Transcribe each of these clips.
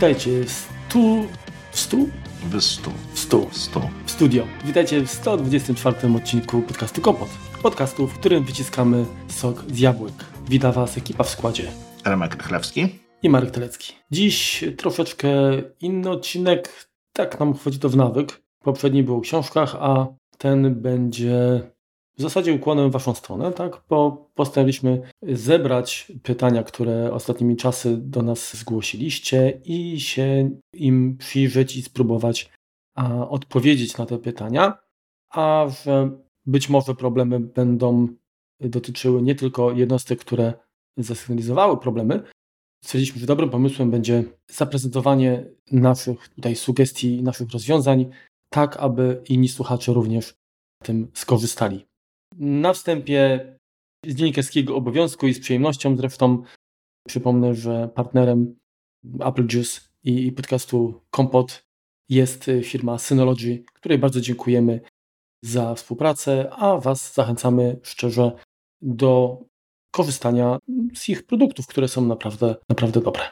Witajcie w stu... w stu? W stu. W stu. W stu. W studio. Witajcie w 124 odcinku podcastu Kompot. Podcastu, w którym wyciskamy sok z jabłek. Wita Was ekipa w składzie. Remek Rychlewski. I Marek Telecki. Dziś troszeczkę inny odcinek. Tak nam wchodzi to w nawyk. Poprzedni był o książkach, a ten będzie w zasadzie ukłonem w Waszą stronę, tak? Bo postanowiliśmy zebrać pytania, które ostatnimi czasy do nas zgłosiliście i się im przyjrzeć i spróbować a, odpowiedzieć na te pytania, a że być może problemy będą dotyczyły nie tylko jednostek, które zasygnalizowały problemy, stwierdziliśmy, że dobrym pomysłem będzie zaprezentowanie naszych tutaj sugestii, naszych rozwiązań, tak aby inni słuchacze również tym skorzystali. Na wstępie z dziennikarskiego obowiązku i z przyjemnością zresztą przypomnę, że partnerem Apple Juice i podcastu Kompot jest firma Synology, której bardzo dziękujemy za współpracę, a Was zachęcamy szczerze do korzystania z ich produktów, które są naprawdę, naprawdę dobre.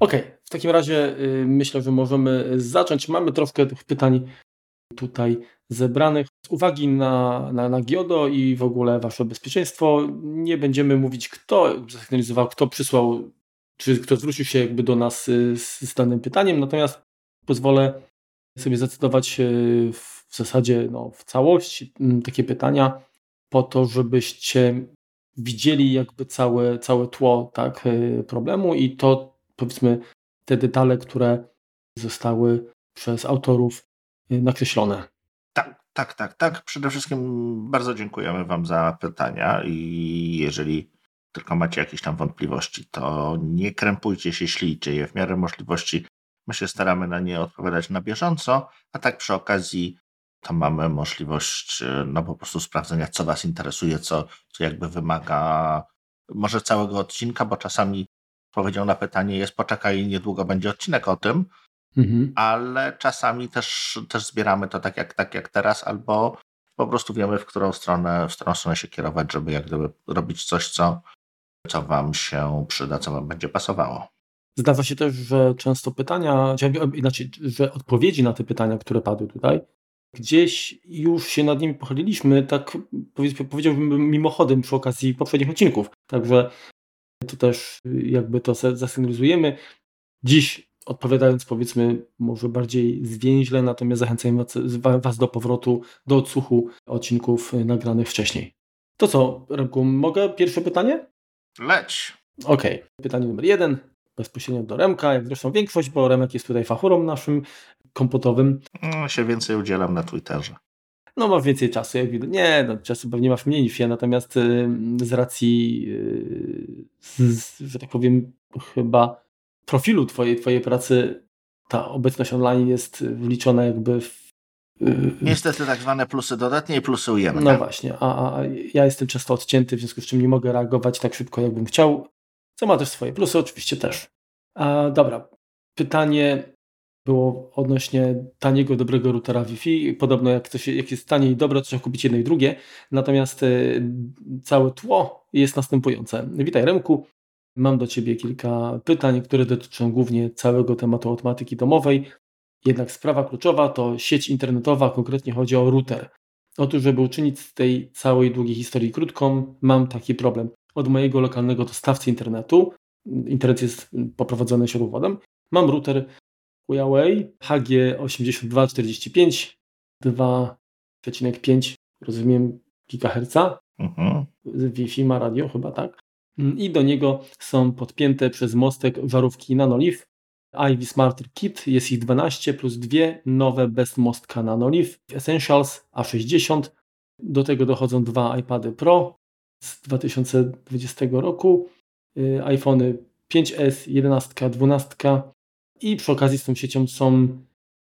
Ok, w takim razie y, myślę, że możemy zacząć. Mamy troszkę tych pytań tutaj zebranych. Uwagi na, na, na GIODO i w ogóle Wasze bezpieczeństwo nie będziemy mówić, kto zasygnalizował, kto przysłał, czy kto zwrócił się jakby do nas y, z, z danym pytaniem, natomiast pozwolę sobie zacytować y, w zasadzie no, w całości takie pytania po to, żebyście widzieli jakby całe, całe tło tak, y, problemu i to powiedzmy te detale, które zostały przez autorów nakreślone. Tak, tak, tak. Przede wszystkim bardzo dziękujemy Wam za pytania i jeżeli tylko macie jakieś tam wątpliwości, to nie krępujcie się, ślijcie je w miarę możliwości. My się staramy na nie odpowiadać na bieżąco, a tak przy okazji to mamy możliwość no po prostu sprawdzenia, co Was interesuje, co, co jakby wymaga może całego odcinka, bo czasami odpowiedzią na pytanie jest poczekaj, niedługo będzie odcinek o tym, mhm. ale czasami też, też zbieramy to tak jak, tak jak teraz, albo po prostu wiemy, w którą stronę, w którą stronę się kierować, żeby jak gdyby robić coś, co, co Wam się przyda, co Wam będzie pasowało. Zdarza się też, że często pytania, inaczej, że odpowiedzi na te pytania, które padły tutaj, gdzieś już się nad nimi pochyliliśmy, tak powiedziałbym mimochodem przy okazji poprzednich odcinków. Także to też jakby to zasygnalizujemy. Dziś odpowiadając powiedzmy może bardziej zwięźle, natomiast zachęcamy Was do powrotu, do odsłuchu odcinków nagranych wcześniej. To co, Remku, mogę pierwsze pytanie? Leć. Okej, okay. pytanie numer jeden, bezpośrednio do Remka, jak zresztą większość, bo Remek jest tutaj fachurą naszym kompotowym. No, się więcej udzielam na Twitterze. No masz więcej czasu, jak widać. Nie, no, czasu pewnie masz mniej niż ja, natomiast y, z racji, y, z, że tak powiem, chyba profilu twojej, twojej pracy ta obecność online jest wliczona jakby w y, Niestety tak zwane plusy dodatnie i plusy ujemne. No właśnie, a, a, ja jestem często odcięty, w związku z czym nie mogę reagować tak szybko, jakbym chciał, co ma też swoje plusy oczywiście też. A, dobra, pytanie było odnośnie taniego, dobrego routera Wi-Fi. Podobno jak, coś, jak jest tanie i dobre, to trzeba kupić jedno i drugie. Natomiast y, całe tło jest następujące. Witaj Remku. Mam do Ciebie kilka pytań, które dotyczą głównie całego tematu automatyki domowej. Jednak sprawa kluczowa to sieć internetowa, konkretnie chodzi o router. Otóż, żeby uczynić z tej całej długiej historii krótką, mam taki problem. Od mojego lokalnego dostawcy internetu, internet jest poprowadzony siodłowodem, mam router Huawei HG8245 2,5 rozumiem GHz. Mhm. Wi-Fi ma radio chyba, tak? Mm, i do niego są podpięte przez mostek żarówki Nanolive. Ivy Smart Kit jest ich 12 plus dwie nowe bez mostka Nanolive Essentials A60. Do tego dochodzą dwa iPady Pro z 2020 roku, y, iPhony 5S, 11, 12 i przy okazji z tą siecią są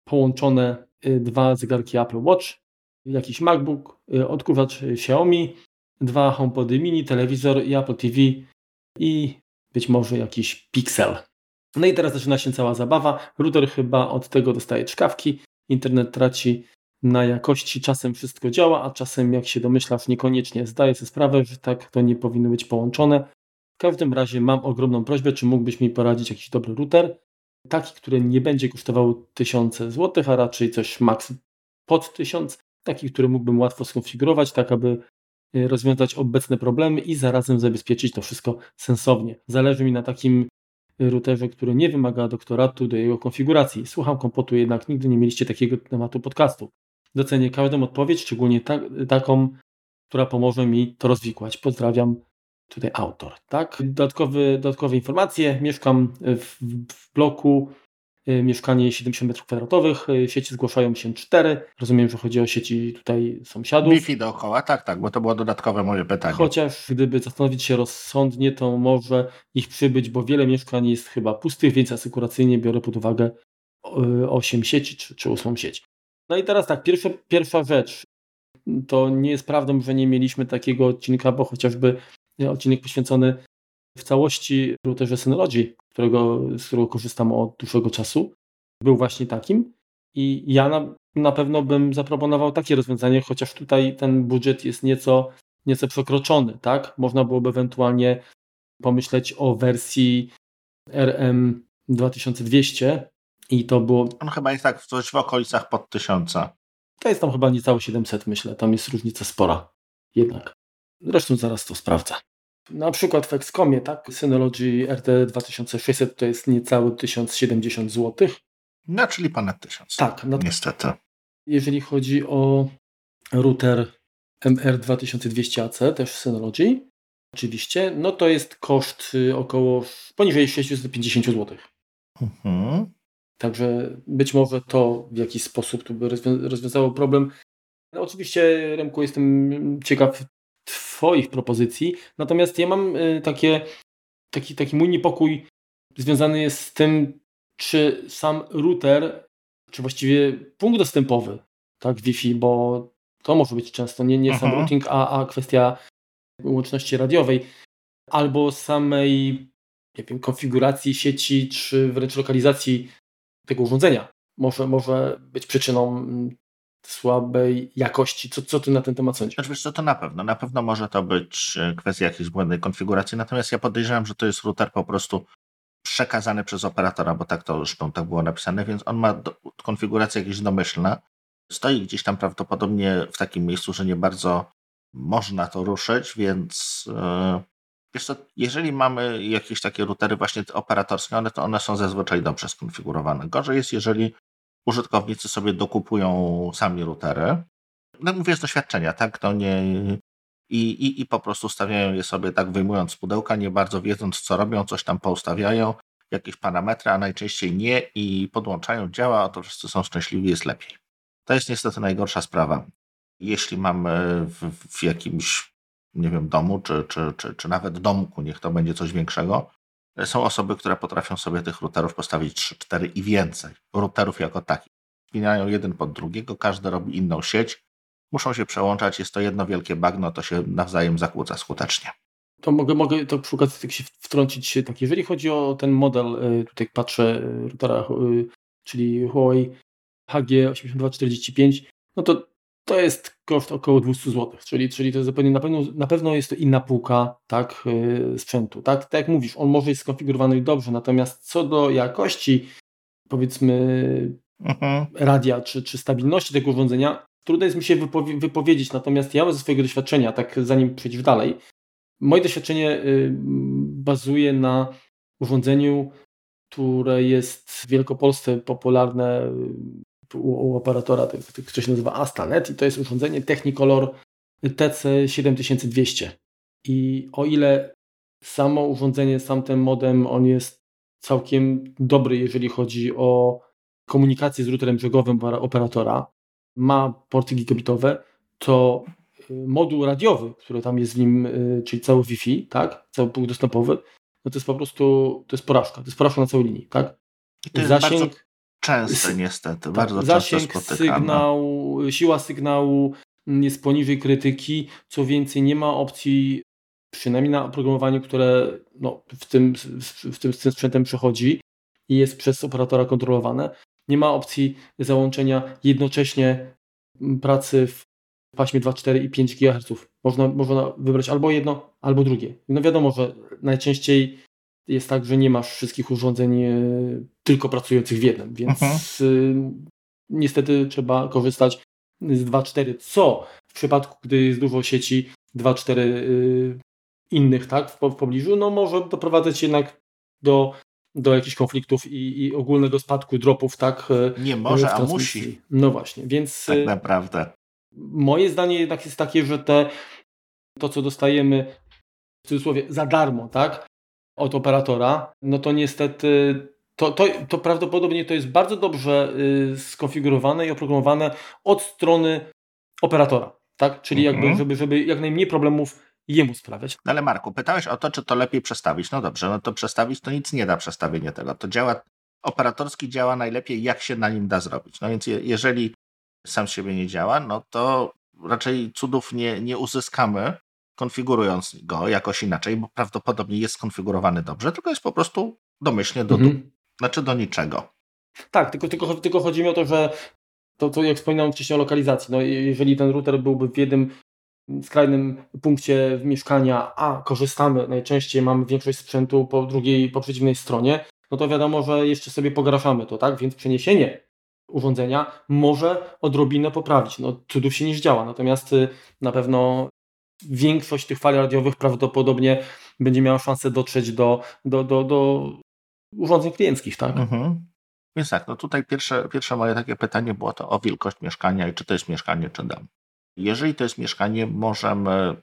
połączone y, dwa zegarki Apple Watch, jakiś MacBook, y, odkurzacz Xiaomi, dwa HomePody mini, telewizor i Apple TV i być może jakiś Pixel. No i teraz zaczyna się cała zabawa. Router chyba od tego dostaje czkawki. Internet traci na jakości. Czasem wszystko działa, a czasem, jak się domyślasz, niekoniecznie. Zdaję sobie sprawę, że tak to nie powinno być połączone. W każdym razie mam ogromną prośbę, czy mógłbyś mi poradzić jakiś dobry router. taki, który nie będzie kosztował tysiące złotych, a raczej coś maks pod tysiąc, taki, który mógłbym łatwo skonfigurować, tak aby rozwiązać obecne problemy i zarazem zabezpieczyć to wszystko sensownie. Zależy mi na takim routerze, który nie wymaga doktoratu do jego konfiguracji. Słucham kompotu, jednak nigdy nie mieliście takiego tematu podcastu. Docenię każdą odpowiedź, szczególnie ta, taką, która pomoże mi to rozwikłać. Pozdrawiam, tutaj autor. Tak? Dodatkowy, dodatkowe informacje. Mieszkam w, w bloku y, mieszkanie 70 m2, y, sieci zgłaszają się cztery. Rozumiem, że chodzi o sieci tutaj sąsiadów. Wi-Fi dookoła, tak, tak, bo to było dodatkowe moje pytanie. Chociaż gdyby zastanowić się rozsądnie, to może ich przybyć, bo wiele mieszkań jest chyba pustych, więc asykuracyjnie biorę pod uwagę 8 y, sieci czy, czy 8 sieć. No i teraz tak, pierwsza, pierwsza rzecz. To nie jest prawdą, że nie mieliśmy takiego odcinka, bo chociażby odcinek poświęcony w całości routerze Synology, którego, z którego korzystam od dłuższego czasu, był właśnie takim. I ja na, na pewno bym zaproponował takie rozwiązanie, chociaż tutaj ten budżet jest nieco, nieco przekroczony, tak? Można byłoby ewentualnie pomyśleć o wersji RM 2200 i to było... On chyba jest tak coś w okolicach pod 1000. To jest tam chyba niecałe 700, myślę. Tam jest różnica spora jednak. Zresztą zaraz to sprawdzę. Na przykład w Excomie, tak? Synology RT 2600 to jest niecałe 1070 zł. No, czyli ponad 1000. Tak, no, niestety. Jeżeli chodzi o router MR2200AC, też Synology, oczywiście, no to jest koszt y, około poniżej 650 zł. Mhm. Także być może to w jakiś sposób tu by rozwiązało problem. No oczywiście, Remku, jestem ciekaw Twoich propozycji, natomiast ja mam y, takie, taki, taki mój niepokój związany jest z tym, czy sam router, czy właściwie punkt dostępowy, tak, Wi-Fi, bo to może być często nie, nie sam mhm. routing, a, a kwestia łączności radiowej, albo samej nie wiem, konfiguracji sieci, czy wręcz lokalizacji tego urządzenia może, może być przyczyną mm, słabej jakości. Co, co ty na ten temat sądzisz? Znaczy, co, to na pewno. Na pewno może to być e, kwestia jakiejś błędnej konfiguracji, natomiast ja podejrzewam, że to jest router po prostu przekazany przez operatora, bo tak to zresztą tak było napisane, więc on ma do, konfigurację jakieś domyślne. Stoi gdzieś tam prawdopodobnie w takim miejscu, że nie bardzo można to ruszyć, więc yy, wiesz co, jeżeli mamy jakieś takie routery właśnie operatorskie, one, to one są zazwyczaj dobrze skonfigurowane. Gorzej jest, jeżeli użytkownicy sobie dokupują sami routery. No mówię z doświadczenia, tak? To nie, i, i, i po prostu stawiają je sobie tak, wyjmując z pudełka, nie bardzo wiedząc, co robią, coś tam poustawiają, jakieś parametry, a najczęściej nie i podłączają, działa, to wszyscy są szczęśliwi, jest lepiej. To jest niestety najgorsza sprawa. Jeśli mamy w, w jakimś, nie wiem, domu, czy, czy, czy, czy nawet domku, niech to będzie coś większego, są osoby, które potrafią sobie tych routerów postawić 3, 4 i więcej. Routerów jako takich. Spinają jeden pod drugiego, każdy robi inną sieć. Muszą się przełączać, jest to jedno wielkie bagno, to się nawzajem zakłóca skutecznie. To mogę, mogę to przy okazji tak się wtrącić. Tak, jeżeli chodzi o ten model, y, tutaj patrzę, y, routera, y, czyli Huawei HG8245, no to to jest koszt około 200 zł, czyli, czyli to jest zupełnie na pewno, na pewno jest to inna półka tak, yy, sprzętu. Tak? tak jak mówisz, on może jest skonfigurowany dobrze, natomiast co do jakości, powiedzmy, mhm. radia czy, czy stabilności tego urządzenia, trudno jest mi się wypowie wypowiedzieć, natomiast ja ze swojego doświadczenia, tak zanim przejdziesz dalej, moje doświadczenie yy, bazuje na urządzeniu, które jest w Wielkopolsce popularne u, u operatora, który się nazywa Astanet i to jest urządzenie Technicolor TC7200. I o ile samo urządzenie, sam ten modem, on jest całkiem dobry, jeżeli chodzi o komunikację z routerem brzegowym operatora, ma porty gigabitowe, to y, moduł radiowy, który tam jest w nim, y, czyli cały Wi-Fi, tak, cały punkt dostępowy, no to jest po prostu, to jest porażka, to jest porażka na całej linii, tak? Zasięg, bardzo Często niestety, tak, bardzo zasięg, często sygnał, siła sygnału jest poniżej krytyki. Co więcej, nie ma opcji, przynajmniej na oprogramowaniu, które no, w, tym, w, tym, z tym sprzętem przechodzi i jest przez operatora kontrolowane, nie ma opcji załączenia jednocześnie pracy w paśmie 2,4 i 5 GHz. Można, można wybrać albo jedno, albo drugie. No wiadomo, że najczęściej jest tak, że nie masz wszystkich urządzeń e, tylko pracujących w jednym, więc mhm. niestety trzeba korzystać z 2.4, co w przypadku, gdy jest dużo sieci 2.4 innych tak, w, pobliżu, no może doprowadzać jednak do, do jakichś konfliktów i, i ogólnego spadku dropów, tak? Nie może, a musi. No właśnie, więc... Tak naprawdę. Moje zdanie jednak jest takie, że te, to, co dostajemy w cudzysłowie za darmo, tak? Od operatora, no to niestety to, to, to prawdopodobnie to jest bardzo dobrze y, skonfigurowane i oprogramowane od strony operatora, tak? Czyli jakby, mhm. żeby, żeby jak najmniej problemów jemu sprawiać. No ale Marku, pytałeś o to, czy to lepiej przestawić. No dobrze, no to przestawić to nic nie da przestawienie tego. To działa, operatorski działa najlepiej, jak się na nim da zrobić. No więc je, jeżeli sam z siebie nie działa, no to raczej cudów nie, nie uzyskamy, konfigurując go jakoś inaczej, bo prawdopodobnie jest skonfigurowany dobrze, tylko jest po prostu domyślnie do, mhm. znaczy do niczego. Tak, tylko, tylko, tylko chodzi mi o to, że to, to jak wspominałem wcześniej o lokalizacji, no jeżeli ten router byłby w jednym skrajnym punkcie mieszkania, a korzystamy, najczęściej mamy większość sprzętu po drugiej, po przeciwnej stronie, no to wiadomo, że jeszcze sobie pogarszamy to, tak? Więc przeniesienie urządzenia może odrobinę poprawić. No, cudów się nie działa, natomiast y, na pewno większość tych fal radiowych prawdopodobnie będzie miała szansę dotrzeć do, do, do, do urządzeń klienckich, tak? Mhm. Więc tak, no tutaj pierwsze, pierwsze moje takie pytanie było to o wielkość mieszkania i czy to jest mieszkanie, czy dom. Jeżeli to jest mieszkanie, możemy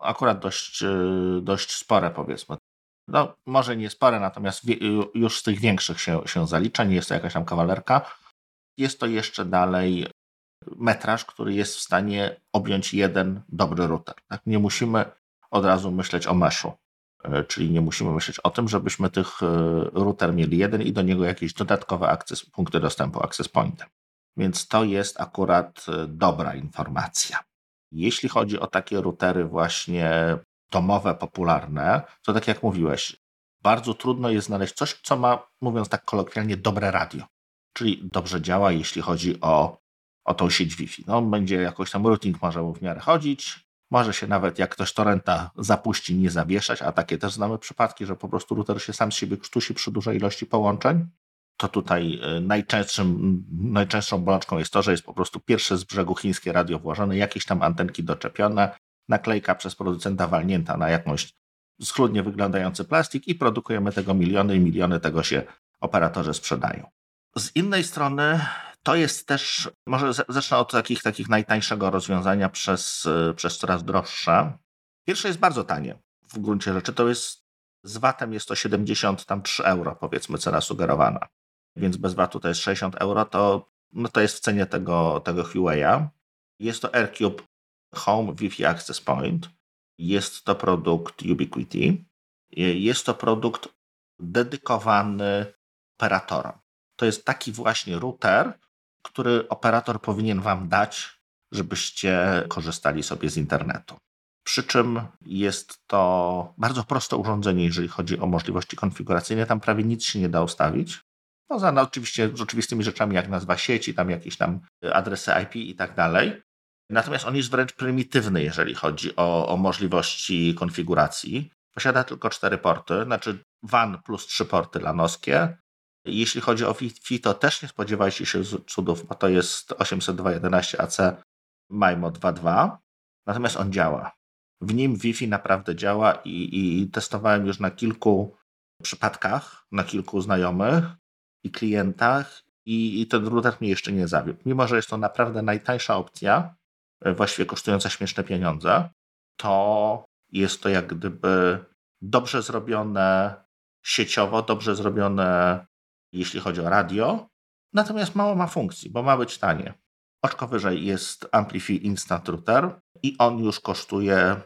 akurat dość, y, dość spore powiedzmy. No, może nie spore, natomiast już z tych większych się, się zalicza, nie jest to jakaś tam kawalerka. Jest to jeszcze dalej metraż, który jest w stanie objąć jeden dobry router. Tak? Nie musimy od razu myśleć o meszu, y, czyli nie musimy myśleć o tym, żebyśmy tych y, router mieli jeden i do niego jakieś dodatkowe akces, punkty dostępu, access pointy. Więc to jest akurat e, dobra informacja. Jeśli chodzi o takie routery właśnie domowe, popularne, to tak jak mówiłeś, bardzo trudno jest znaleźć coś, co ma, mówiąc tak kolokwialnie, dobre radio. Czyli dobrze działa, jeśli chodzi o, o tą sieć Wi-Fi. No, będzie jakoś tam routing może mu w miarę chodzić, może się nawet jak ktoś torrenta zapuści, nie zawieszać, a takie też znamy przypadki, że po prostu router się sam z siebie krztusi przy dużej ilości połączeń to tutaj e, najczęstszym, najczęstszą bolączką jest to, że jest po prostu pierwsze z brzegu chińskie radio włożone, jakieś tam antenki doczepione, naklejka przez producenta walnięta na jakąś schludnie wyglądający plastik i produkujemy tego miliony i miliony tego się operatorzy sprzedają. Z innej strony to jest też, może zacznę od takich, takich najtańszego rozwiązania przez, e, przez coraz droższe. Pierwsze jest bardzo tanie w gruncie rzeczy, to jest z VAT-em jest to 73 euro, powiedzmy, cena sugerowana więc bez VAT-u to jest 60 euro, to, no to jest w cenie tego, tego Huawei'a. Jest to AirCube Home Wi-Fi Access Point. Jest to produkt Ubiquiti. Jest to produkt dedykowany operatorom. To jest taki właśnie router, który operator powinien Wam dać, żebyście korzystali sobie z internetu. Przy czym jest to bardzo proste urządzenie, jeżeli chodzi o możliwości konfiguracyjne. Tam prawie nic się nie da ustawić. Poza no, oczywiście z oczywistymi rzeczami jak nazwa sieci, tam jakieś tam adresy IP i tak dalej. Natomiast on jest wręcz prymitywny, jeżeli chodzi o, o możliwości konfiguracji. Posiada tylko cztery porty, znaczy WAN plus trzy porty lanoskie. Jeśli chodzi o Wi-Fi, to też nie spodziewajcie się cudów, bo to jest 802.11ac MIMO 2.2. Natomiast on działa. W nim Wi-Fi naprawdę działa i, i testowałem już na kilku przypadkach, na kilku znajomych i klientach i, i ten router mnie jeszcze nie zawiódł. Mimo, że jest to naprawdę najtańsza opcja, e, właściwie kosztująca śmieszne pieniądze, to jest to jak gdyby dobrze zrobione sieciowo, dobrze zrobione jeśli chodzi o radio, natomiast mało ma funkcji, bo ma być tanie. Oczko wyżej jest Amplify Instant Router i on już kosztuje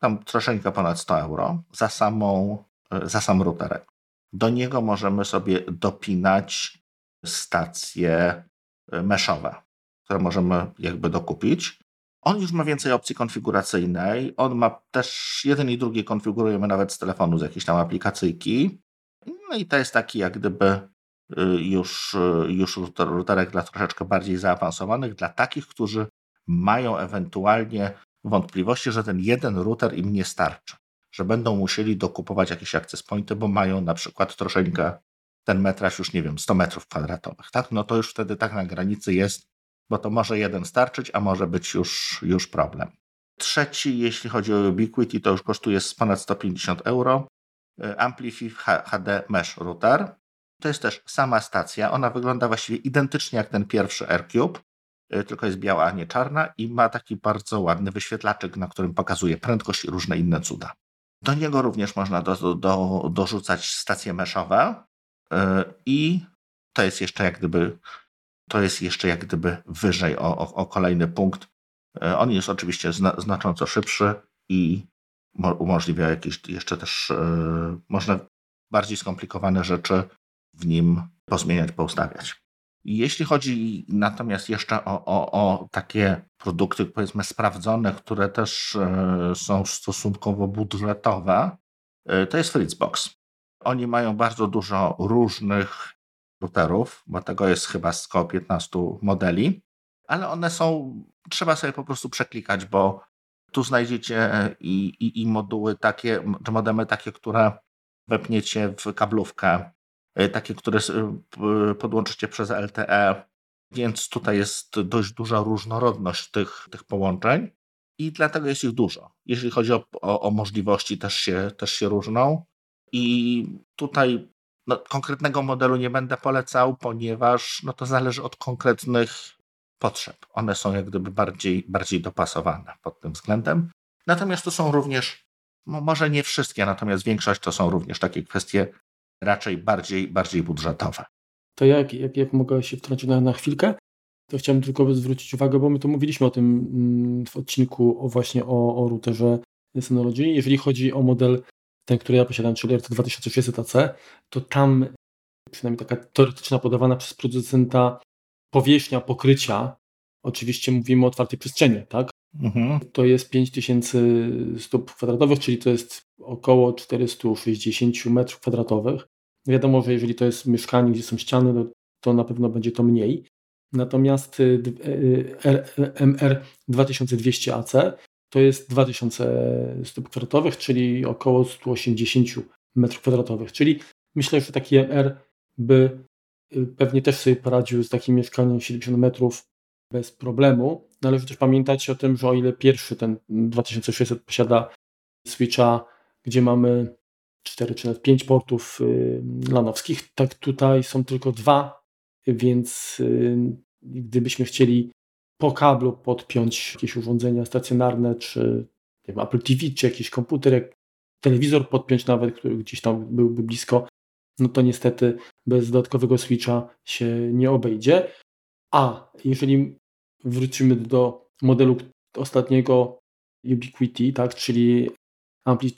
tam troszeczkę ponad 100 euro za, samą, e, za sam routerek. Do niego możemy sobie dopinać stacje e, meszowe, które możemy jakby dokupić. On już ma więcej opcji konfiguracyjnej. On ma też jeden i drugi konfigurujemy nawet z telefonu, z jakiejś tam aplikacyjki. No i to jest taki jak gdyby już, już routerek dla troszeczkę bardziej zaawansowanych, dla takich, którzy mają ewentualnie wątpliwości, że ten jeden router im nie starczy. że będą musieli dokupować jakieś access pointy, bo mają na przykład troszeczkę ten metraż już, nie wiem, 100 metrów kwadratowych, tak? No to już wtedy tak na granicy jest, bo to może jeden starczyć, a może być już, już problem. Trzeci, jeśli chodzi o Ubiquiti, to już kosztuje ponad 150 euro. Amplify HD Mesh Router. To jest też sama stacja. Ona wygląda właściwie identycznie jak ten pierwszy AirCube, e, tylko jest biała, a nie czarna i ma taki bardzo ładny wyświetlaczek, na którym pokazuje prędkość i różne inne cuda. Do niego również można do, do, dorzucać stacje meszowe e, i to jest jeszcze jak gdyby to jest jeszcze jak gdyby wyżej o, o, o kolejny punkt. On jest oczywiście zna, znacząco szybszy i umożliwia jakieś jeszcze też, yy, można bardziej skomplikowane rzeczy w nim pozmieniać, poustawiać. Jeśli chodzi natomiast jeszcze o, o, o takie produkty, powiedzmy, sprawdzone, które też yy, są stosunkowo budżetowe, yy, to jest Fritzbox. Oni mają bardzo dużo różnych routerów, bo tego jest chyba około 15 modeli, ale one są, trzeba sobie po prostu przeklikać, bo tu znajdziecie i, i, i moduły takie, czy modemy takie, które wepniecie w kablówkę, e, takie, które podłączycie przez LTE, więc tutaj jest dość duża różnorodność tych, tych połączeń i dlatego jest ich dużo. Jeśli chodzi o, o, o możliwości, też się, też się różną. I tutaj no, konkretnego modelu nie będę polecał, ponieważ no, to zależy od konkretnych potrzeb. One są jak gdyby bardziej, bardziej dopasowane pod tym względem. Natomiast to są również, no może nie wszystkie, natomiast większość to są również takie kwestie raczej bardziej, bardziej budżetowe. To jak, jak, jak mogę się wtrącić na, na chwilkę? To chciałem tylko zwrócić uwagę, bo my tu mówiliśmy o tym mm, w odcinku o właśnie o, o routerze Synology. Jeżeli chodzi o model ten, który ja posiadam, czyli RT2600AC, to tam przynajmniej taka teoretyczna podawana przez producenta powierzchnia pokrycia, oczywiście mówimy o otwartej przestrzeni, tak? Mhm. To jest 5000 stóp kwadratowych, czyli to jest około 460 metrów kwadratowych. Wiadomo, że jeżeli to jest mieszkanie, gdzie są ściany, to, to na pewno będzie to mniej. Natomiast MR 2200 AC to jest 2000 stóp kwadratowych, czyli około 180 metrów kwadratowych. Czyli myślę, że taki MR by Y, pewnie też sobie poradził z takim mieszkaniem 70 metrów bez problemu. Należy też pamiętać o tym, że o ile pierwszy, ten 2600 posiada switcha, gdzie mamy 4 czy nawet 5 portów y, lanowskich, tak tutaj są tylko dwa, więc y, gdybyśmy chcieli po kablu podpiąć jakieś urządzenia stacjonarne, czy wiem, Apple TV, czy jakiś komputer, telewizor podpiąć nawet, który gdzieś tam byłby blisko, no to niestety bez dodatkowego switcha się nie obejdzie. A jeżeli wrócimy do modelu ostatniego Ubiquiti, tak, czyli Ampli,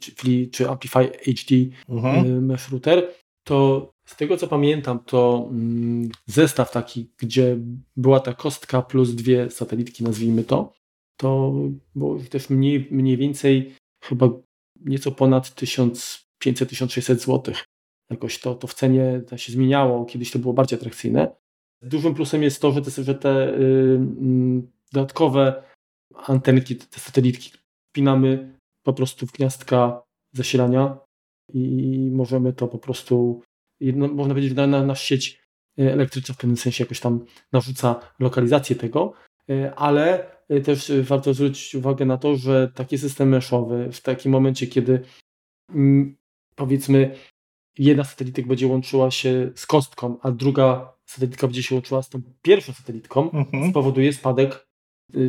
czy Amplify HD mhm. Y, Mesh Router, to z tego co pamiętam, to mm, zestaw taki, gdzie była ta kostka plus dwie satelitki, nazwijmy to, to było też mniej, mniej więcej chyba nieco ponad 1500-1600 zł jakoś to, to w cenie to się zmieniało, kiedyś to było bardziej atrakcyjne. Dużym plusem jest to, że te, że te y, dodatkowe antenki, te satelitki wpinamy po prostu w gniazdka zasilania i możemy to po prostu, jedno, można powiedzieć, na, na, na sieć elektryczna w pewnym sensie jakoś tam narzuca lokalizację tego, y, ale też warto zwrócić uwagę na to, że taki system meszowy w takim momencie, kiedy mm, powiedzmy jedna satelitka będzie łączyła się z kostką, a druga satelitka będzie się łączyła z tą pierwszą satelitką, mhm. spowoduje spadek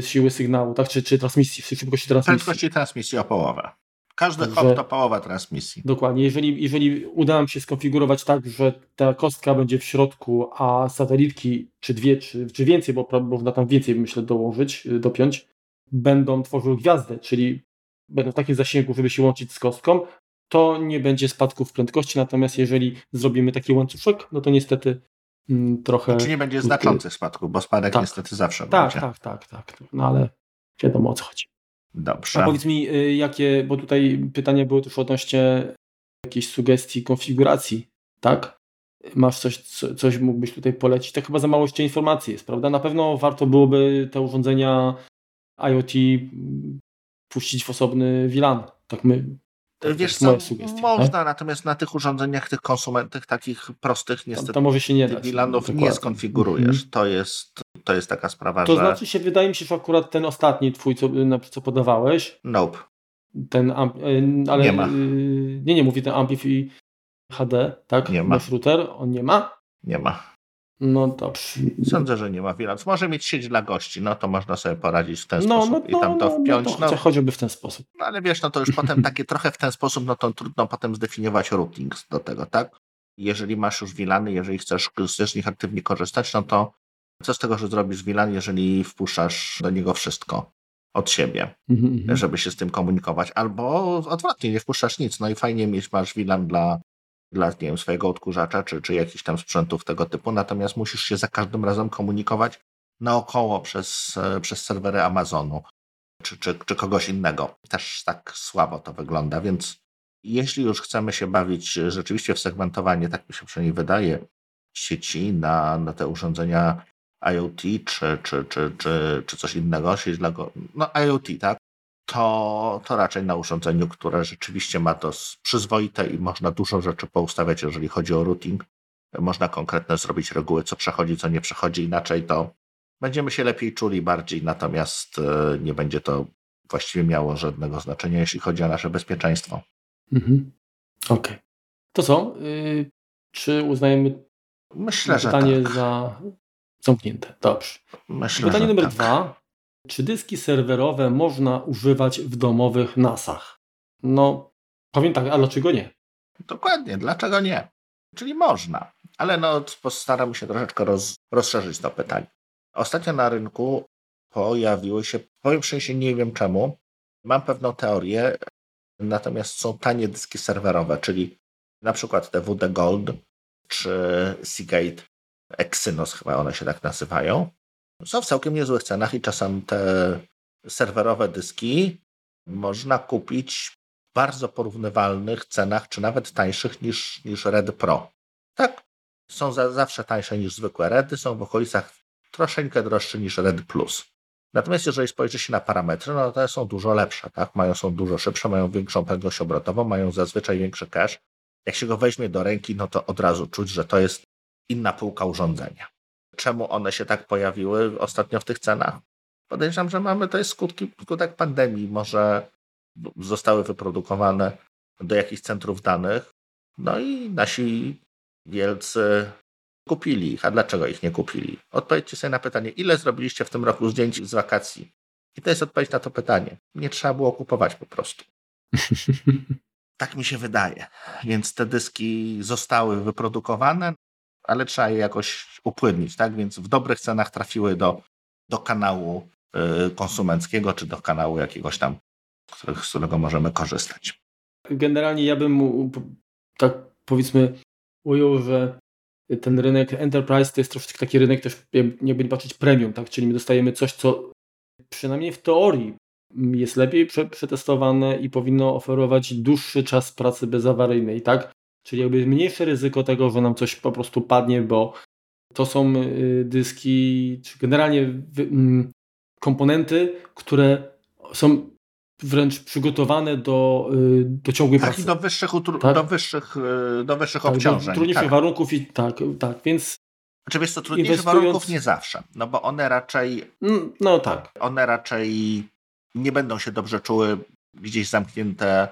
siły sygnału, tak? Czy, czy transmisji, szybkości transmisji. Prędkości transmisji o połowę. Każdy Także, hop to połowa transmisji. Dokładnie. Jeżeli, jeżeli uda nam się skonfigurować tak, że ta kostka będzie w środku, a satelitki, czy dwie, czy, czy więcej, bo można tam więcej, myślę, dołożyć, y, dopiąć, będą tworzyły gwiazdę, czyli będą w takim zasięgu, żeby się łączyć z kostką, to nie będzie spadków prędkości, natomiast jeżeli zrobimy taki łańcuszek, no to niestety trochę... Czy nie będzie znaczących spadków, bo spadek tak. niestety zawsze tak, będzie. Tak, tak, tak, tak. No ale wiadomo o co chodzi. Dobrze. A powiedz mi, y, jakie, bo tutaj pytania były też odnośnie jakiejś sugestii konfiguracji, tak? Masz coś, coś mógłbyś tutaj polecić? To chyba za mało jeszcze informacji jest, prawda? Na pewno warto byłoby te urządzenia IoT mm, puścić w osobny VLAN. Tak my Tak, Wiesz co, można, tak? natomiast na tych urządzeniach, tych konsumentach takich prostych niestety tam może się nie dać. VLANów nie skonfigurujesz. Mhm. To, jest, to jest taka sprawa, to że... znaczy się, wydaje mi się, że akurat ten ostatni twój, co, co podawałeś... Nope. Ten, ale... Nie ma. Nie, nie, mówię ten Amplify HD, tak? Nie ma. router, on nie ma? Nie ma. No dobrze. Sądzę, że nie ma VLANów. Może mieć sieć dla gości, no to można sobie poradzić w ten no, sposób no, i tam to no, wpiąć. No, to no, choćby w ten sposób. No ale wiesz, no to już potem takie trochę w ten sposób, no to trudno potem zdefiniować routing do tego, tak? Jeżeli masz już VLANy, jeżeli chcesz, chcesz z nich aktywnie korzystać, no to co z tego, że zrobisz VLAN, jeżeli wpuszczasz do niego wszystko od siebie, mm -hmm. żeby się z tym komunikować, albo odwrotnie, nie wpuszczasz nic, no i fajnie mieć, masz VLAN dla dla nie wiem, swojego odkurzacza czy, czy jakichś tam sprzętów tego typu, natomiast musisz się za każdym razem komunikować naokoło przez, e, przez serwery Amazonu czy, czy, czy kogoś innego. Też tak słabo to wygląda, więc jeśli już chcemy się bawić rzeczywiście w segmentowanie, tak mi się przynajmniej wydaje, sieci na, na te urządzenia IoT czy, czy, czy, czy, czy coś innego, sieć dla go, no IoT, tak? To, to raczej na urządzeniu, które rzeczywiście ma to przyzwoite i można dużo rzeczy poustawiać, jeżeli chodzi o routing. Można konkretne zrobić reguły, co przechodzi, co nie przechodzi inaczej, to będziemy się lepiej czuli bardziej, natomiast e, nie będzie to właściwie miało żadnego znaczenia, jeśli chodzi o nasze bezpieczeństwo. Mhm. Okej. Okay. To co? Yy, czy uznajemy Myślę, pytanie tak. za zamknięte? Dobrze. Myślę, pytanie numer tak. dwa. Czy dyski serwerowe można używać w domowych NASach? No, powiem tak, a dlaczego nie? Dokładnie, dlaczego nie? Czyli można, ale no, postaram się troszeczkę roz, rozszerzyć to pytanie. Ostatnio na rynku pojawiły się, powiem szczerze, nie wiem czemu, mam pewną teorię, natomiast są tanie dyski serwerowe, czyli na przykład te WD Gold czy Seagate Exynos, chyba one się tak nazywają, są w całkiem niezłych cenach i czasem te serwerowe dyski można kupić w bardzo porównywalnych cenach, czy nawet tańszych niż, niż Red Pro. Tak, są za, zawsze tańsze niż zwykłe Redy, są w okolicach troszeczkę droższe niż Red Plus. Natomiast jeżeli spojrzy się na parametry, no to są dużo lepsze, tak? Mają, są dużo szybsze, mają większą prędkość obrotową, mają zazwyczaj większy cache. Jak się go weźmie do ręki, no to od razu czuć, że to jest inna półka urządzenia czemu one się tak pojawiły ostatnio w tych cenach? Podejrzewam, że mamy to jest skutki, skutek pandemii. Może zostały wyprodukowane do jakichś centrów danych, no i nasi wielcy kupili ich. A dlaczego ich nie kupili? Odpowiedzcie sobie na pytanie, ile zrobiliście w tym roku zdjęć z wakacji? I to jest odpowiedź na to pytanie. Nie trzeba było kupować po prostu. tak mi się wydaje. Więc te dyski zostały wyprodukowane, ale trzeba je jakoś upłynnić, tak? Więc w dobrych cenach trafiły do, do kanału y, konsumenckiego, czy do kanału jakiegoś tam, z którego możemy korzystać. Generalnie ja bym tak powiedzmy ujął, że ten rynek enterprise to jest troszeczkę taki rynek też jakby patrzeć premium, tak? Czyli my dostajemy coś, co przynajmniej w teorii jest lepiej przetestowane i powinno oferować dłuższy czas pracy bezawaryjnej, tak? Czyli jakby mniejsze ryzyko tego, że nam coś po prostu padnie, bo to są y, dyski, czy generalnie mm, komponenty, które są wręcz przygotowane do, y, do ciągłej tak, pracy. do wyższych, tak? do wyższych, y, do wyższych tak, obciążeń. Do trudniejszych tak. warunków i tak, tak, więc znaczy wiesz co, trudniejszych inwestując... warunków nie zawsze, no bo one raczej mm, no tak. One raczej nie będą się dobrze czuły gdzieś zamknięte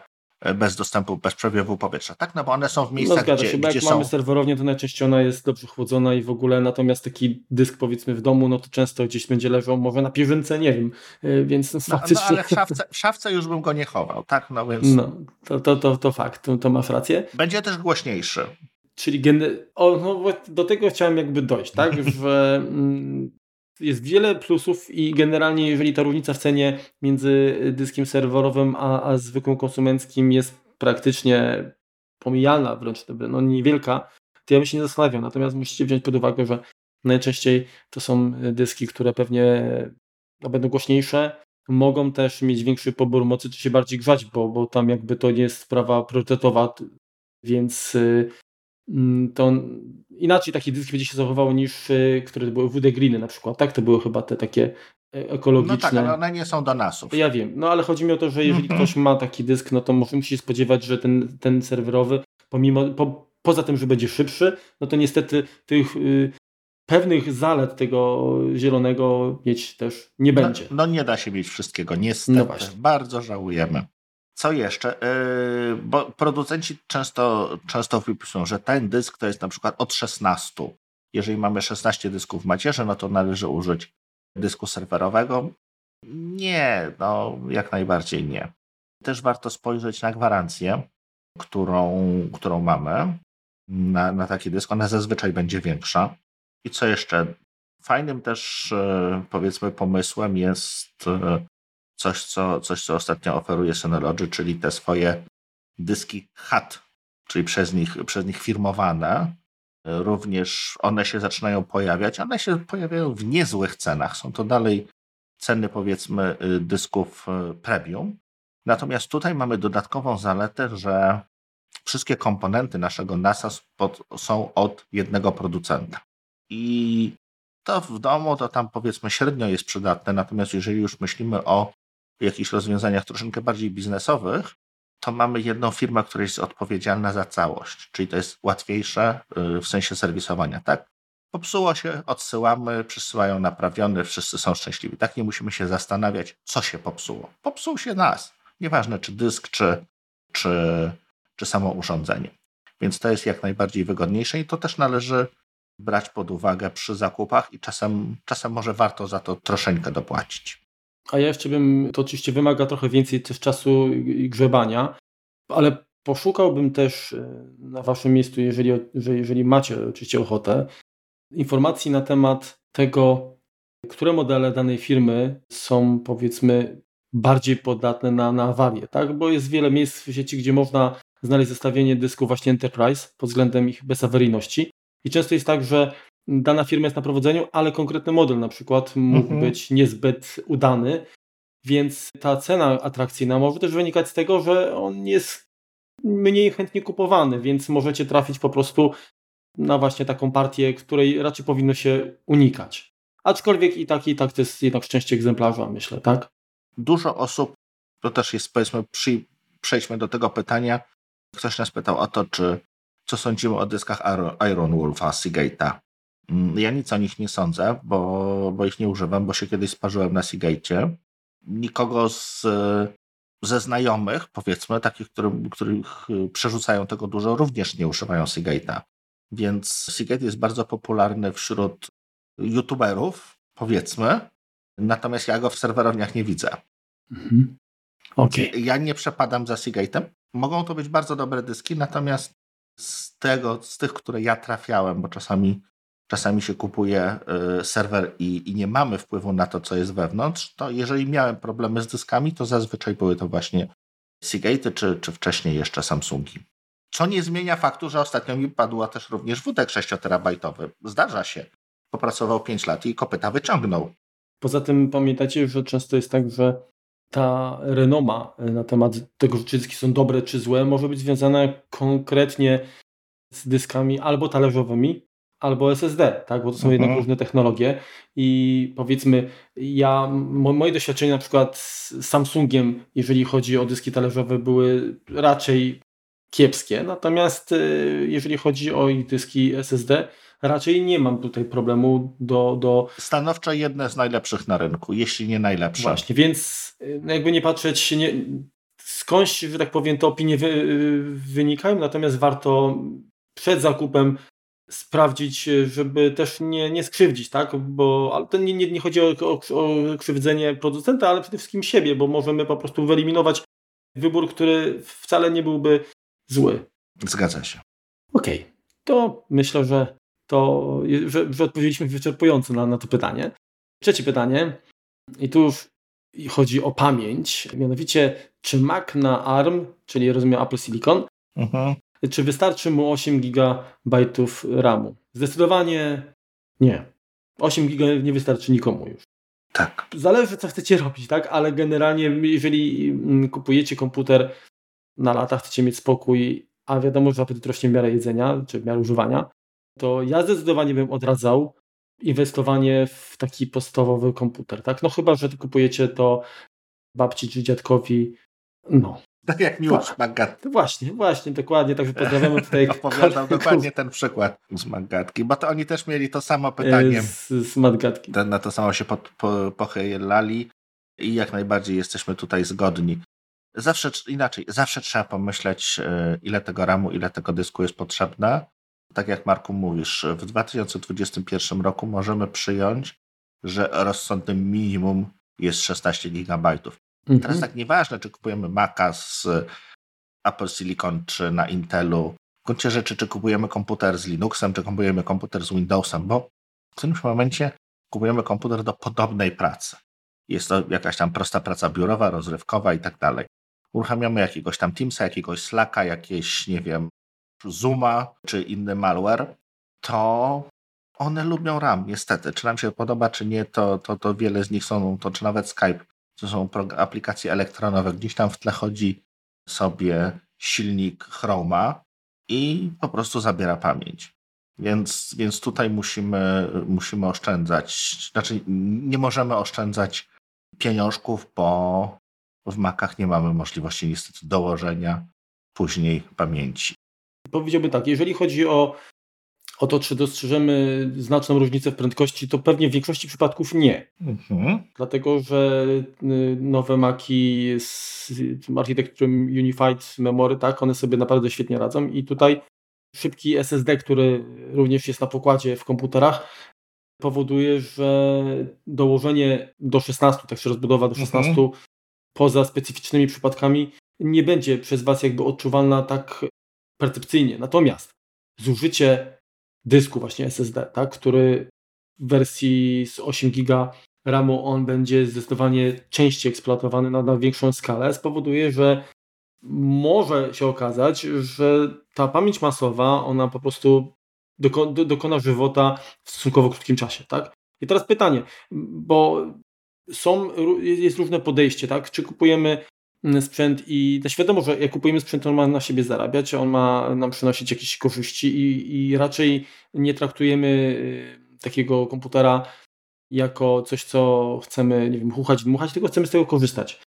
bez dostępu, bez przewiewu powietrza, tak? No bo one są w miejscach, no gdzie, się, gdzie jak są... mamy serwerownię, to najczęściej ona jest dobrze chłodzona i w ogóle, natomiast taki dysk powiedzmy w domu, no to często gdzieś będzie leżał może na pierzynce, nie wiem, e, więc no, faktycznie... No, no ale w szafce, w szafce, już bym go nie chował, tak? No więc... No, to, to, to, to fakt, to, to masz rację. Będzie też głośniejszy. Czyli gen... o, no, do tego chciałem jakby dojść, tak? Że mm, jest wiele plusów i generalnie jeżeli ta różnica w cenie między dyskiem serwerowym a, a zwykłym konsumenckim jest praktycznie pomijalna, wręcz no niewielka, to ja bym się nie zastanawiał. Natomiast musicie wziąć pod uwagę, że najczęściej to są dyski, które pewnie no, będą głośniejsze, mogą też mieć większy pobór mocy, czy się bardziej grzać, bo, bo tam jakby to nie jest sprawa priorytetowa, więc y, to inaczej takie dyski będzie się zachowały niż y, które były WD Greeny na przykład, tak? To były chyba te takie e, ekologiczne. No tak, ale one nie są do nasów. Ja wiem, no ale chodzi mi o to, że jeżeli ktoś ma taki dysk, no to musi się spodziewać, że ten, ten serwerowy, pomimo, po, poza tym, że będzie szybszy, no to niestety tych y, pewnych zalet tego zielonego mieć też nie no, będzie. No nie da się mieć wszystkiego, niestety. No Bardzo żałujemy. Co jeszcze? Yy, bo producenci często, często wypisują, że ten dysk to jest na przykład od 16. Jeżeli mamy 16 dysków w macierze, no to należy użyć dysku serwerowego. Nie, no jak najbardziej nie. Też warto spojrzeć na gwarancję, którą, którą mamy na, na taki dysk. Ona zazwyczaj będzie większa. I co jeszcze? Fajnym też e, powiedzmy pomysłem jest e, coś, co, coś, co ostatnio oferuje Synology, czyli te swoje dyski HAT, czyli przez nich, przez nich firmowane. Również one się zaczynają pojawiać. One się pojawiają w niezłych cenach. Są to dalej ceny, powiedzmy, y, dysków y, premium. Natomiast tutaj mamy dodatkową zaletę, że wszystkie komponenty naszego NASA są od jednego producenta. I to w domu to tam powiedzmy średnio jest przydatne, natomiast jeżeli już myślimy o jakichś rozwiązaniach troszeczkę bardziej biznesowych, to mamy jedną firmę, która jest odpowiedzialna za całość, czyli to jest łatwiejsze y, w sensie serwisowania, tak? Popsuło się, odsyłamy, przysyłają naprawiony, wszyscy są szczęśliwi. Tak nie musimy się zastanawiać, co się popsuło. Popsuł się nas. Nieważne, czy dysk, czy, czy, czy samo urządzenie. Więc to jest jak najbardziej wygodniejsze i to też należy brać pod uwagę przy zakupach i czasem, czasem może warto za to troszeczkę dopłacić. A ja jeszcze bym, to oczywiście wymaga trochę więcej też czasu i grzebania, ale poszukałbym też e, na waszym miejscu, jeżeli, jeżeli macie oczywiście ochotę, informacji na temat tego, które modele danej firmy są powiedzmy bardziej podatne na, na tak? Bo jest wiele miejsc w sieci, gdzie można znaleźć zestawienie dysku właśnie Enterprise pod względem ich bezawaryjności. I często jest tak, że dana firma jest na prowadzeniu, ale konkretny model na przykład mógł mhm. być niezbyt udany, więc ta cena atrakcyjna może też wynikać z tego, że on jest mniej chętnie kupowany, więc możecie trafić po prostu na właśnie taką partię, której raczej powinno się unikać. Aczkolwiek i tak, i tak to jest jednak szczęście egzemplarza, myślę, tak? Dużo osób, to też jest powiedzmy, przy, przejdźmy do tego pytania. Ktoś nas pytał o to, czy co sądzimy o dyskach Iron Wolfa, Seagate'a. Mm, ja nic o nich nie sądzę, bo, bo ich nie używam, bo się kiedyś sparzyłem na Seagate. Nikogo z, ze znajomych, powiedzmy, takich, którym, których przerzucają tego dużo, również nie używają Seagate'a. Więc Seagate jest bardzo popularny wśród youtuberów, powiedzmy, natomiast ja go w serwerowniach nie widzę. Mhm. Okay. Ja nie przepadam za Seagate'em. Mogą to być bardzo dobre dyski, natomiast z tego, z tych, które ja trafiałem, bo czasami czasami się kupuje y, serwer i, i, nie mamy wpływu na to, co jest wewnątrz, to jeżeli miałem problemy z dyskami, to zazwyczaj były to właśnie Seagate czy, czy wcześniej jeszcze Samsungi. Co nie zmienia faktu, że ostatnio mi padła też również wódek 6-terabajtowy. Zdarza się. Popracował 5 lat i kopyta wyciągnął. Poza tym pamiętajcie, że często jest tak, że ta renoma na temat tego, czy dyski są dobre czy złe, może być związana konkretnie z dyskami albo talerzowymi, albo SSD, tak? bo to są jednak mhm. różne technologie i powiedzmy ja, moje doświadczenia na przykład z Samsungiem, jeżeli chodzi o dyski talerzowe były raczej kiepskie, natomiast y, jeżeli chodzi o dyski SSD, raczej nie mam tutaj problemu do... do... Stanowczo jedne z najlepszych na rynku, jeśli nie najlepsze. Właśnie, więc y, no jakby nie patrzeć, nie, skądś, że tak powiem, te opinie wy, y, wynikają, natomiast warto przed zakupem sprawdzić, e, żeby też nie, nie skrzywdzić, tak? Bo ale to nie, nie, nie chodzi o, o, o krzywdzenie producenta, ale przede wszystkim siebie, bo możemy po prostu wyeliminować wybór, który wcale nie byłby zły. Zgadza się. Okej, okay. to myślę, że to, że, że odpowiedzieliśmy wyczerpująco na, na to pytanie. Trzecie pytanie, i tu już chodzi o pamięć, mianowicie czy Mac na ARM, czyli rozumiem Apple Silicon, uh mhm. -huh czy wystarczy mu 8 GB RAMu? Zdecydowanie nie. 8 GB nie wystarczy nikomu już. Tak. Zależy, co chcecie robić, tak? Ale generalnie, jeżeli mm, kupujecie komputer na lata, chcecie mieć spokój, a wiadomo, że apetyt rośnie w miarę jedzenia, czy w miarę używania, to ja zdecydowanie bym odradzał inwestowanie w taki podstawowy komputer, tak? No chyba, że kupujecie to babci czy dziadkowi, no. Tak jak Miłosz Magatki. Właśnie, właśnie, dokładnie, także pozdrawiamy tutaj. Opowiadam dokładnie ten przykład z Magatki, bo to oni też mieli to samo pytanie. Z, z Magatki. Na to samo się pod, po, pochylali i jak najbardziej jesteśmy tutaj zgodni. Zawsze inaczej, zawsze trzeba pomyśleć, e, ile tego ramu, ile tego dysku jest potrzebne. Tak jak Marku mówisz, w 2021 roku możemy przyjąć, że rozsądnym minimum jest 16 GB. Mhm. Teraz tak nieważne, czy kupujemy Maca z Apple Silicon, czy na Intelu. W gruncie rzeczy, czy kupujemy komputer z Linuxem, czy kupujemy komputer z Windowsem, bo w którymś momencie kupujemy komputer do podobnej pracy. Jest to jakaś tam prosta praca biurowa, rozrywkowa i tak dalej. Uruchamiamy jakiegoś tam Teamsa, jakiegoś Slacka, jakieś, nie wiem, Zooma czy inny malware, to one lubią RAM, niestety. Czy nam się podoba, czy nie, to, to, to wiele z nich są, to czy nawet Skype, to są aplikacje elektronowe, gdzieś tam w tle chodzi sobie silnik Chroma i po prostu zabiera pamięć. Więc, więc tutaj musimy, musimy oszczędzać, znaczy nie możemy oszczędzać pieniążków, bo w Macach nie mamy możliwości niestety dołożenia później pamięci. Powiedziałbym tak, jeżeli chodzi o, o to, czy dostrzeżemy znaczną różnicę w prędkości, to pewnie w większości przypadków nie. Mhm. Dlatego, że y, nowe Maki z architekturą Unified Memory, tak, one sobie naprawdę świetnie radzą i tutaj szybki SSD, który również jest na pokładzie w komputerach, powoduje, że dołożenie do 16, tak się rozbudowa do 16, mhm. poza specyficznymi przypadkami, nie będzie przez Was jakby odczuwalna tak percepcyjnie. Natomiast zużycie dysku właśnie SSD, tak, który w wersji z 8 GB RAMu on będzie zdecydowanie częściej eksploatowany na, na większą skalę, spowoduje, że może się okazać, że ta pamięć masowa, ona po prostu doko, do, dokona żywota w stosunkowo krótkim czasie, tak? I teraz pytanie, bo są, jest różne podejście, tak? Czy kupujemy sprzęt i też wiadomo, że jak kupujemy sprzęt, on ma na siebie zarabiać, on ma nam przynosić jakieś korzyści i, i raczej nie traktujemy y, takiego komputera jako coś, co chcemy, nie wiem, chuchać, dmuchać, tylko chcemy z tego korzystać.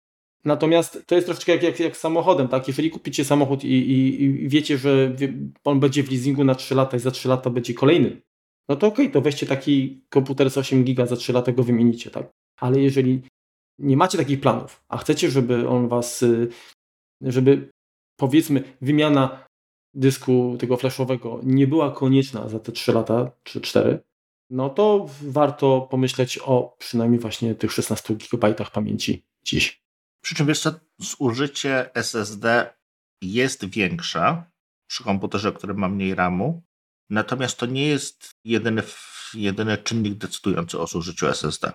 Natomiast to jest troszeczkę jak, jak, jak samochodem, tak? Jeżeli kupicie samochód i, i, i wiecie, że on będzie w leasingu na 3 lata i za 3 lata będzie kolejny, no to okej, okay, to weźcie taki komputer z 8 giga, za 3 lata go wymienicie, tak? Ale jeżeli nie macie takich planów, a chcecie, żeby on was, y, żeby powiedzmy wymiana dysku tego flashowego nie była konieczna za te 3 lata czy 4, no to warto pomyśleć o przynajmniej właśnie tych 16 GB pamięci dziś. Przy czym co, zużycie SSD jest większe przy komputerze, który ma mniej RAMu, natomiast to nie jest jedyny, jedyny czynnik decydujący o zużyciu SSD.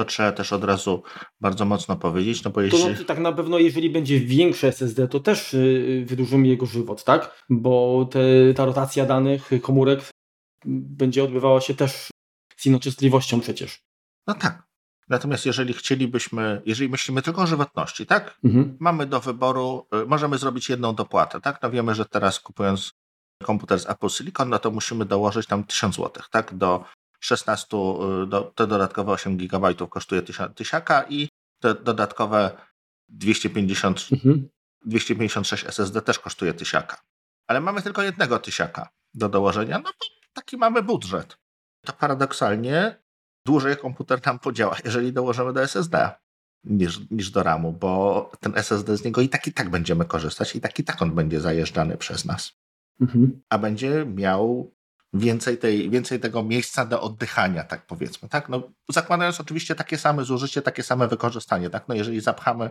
To trzeba też od razu bardzo mocno powiedzieć. No bo jeśli... to, tak na pewno, jeżeli będzie większe SSD, to też y, wydłużymy jego żywot, tak? Bo te, ta rotacja danych, komórek będzie odbywała się też z inną częstotliwością przecież. No tak. Natomiast jeżeli chcielibyśmy, jeżeli myślimy tylko o żywotności, tak? Mhm. Mamy do wyboru, y, możemy zrobić jedną dopłatę, tak? No wiemy, że teraz kupując komputer z Apple Silicon, no to musimy dołożyć tam 1000 zł, tak? Do 16, y, do, te dodatkowe 8 GB kosztuje tysiaka i te dodatkowe 250, mhm. 256 SSD też kosztuje tysiaka. Ale mamy tylko jednego tysiaka do dołożenia, no bo taki mamy budżet. To paradoksalnie dłużej komputer nam podziała, jeżeli dołożymy do SSD niż, niż do RAMu, bo ten SSD z niego i tak i tak będziemy korzystać, i tak i tak on będzie zajeżdżany przez nas. Mhm. A będzie miał więcej, tej, więcej tego miejsca do oddychania, tak powiedzmy. Tak? No, zakładając oczywiście takie same zużycie, takie same wykorzystanie. Tak? No, jeżeli zapchamy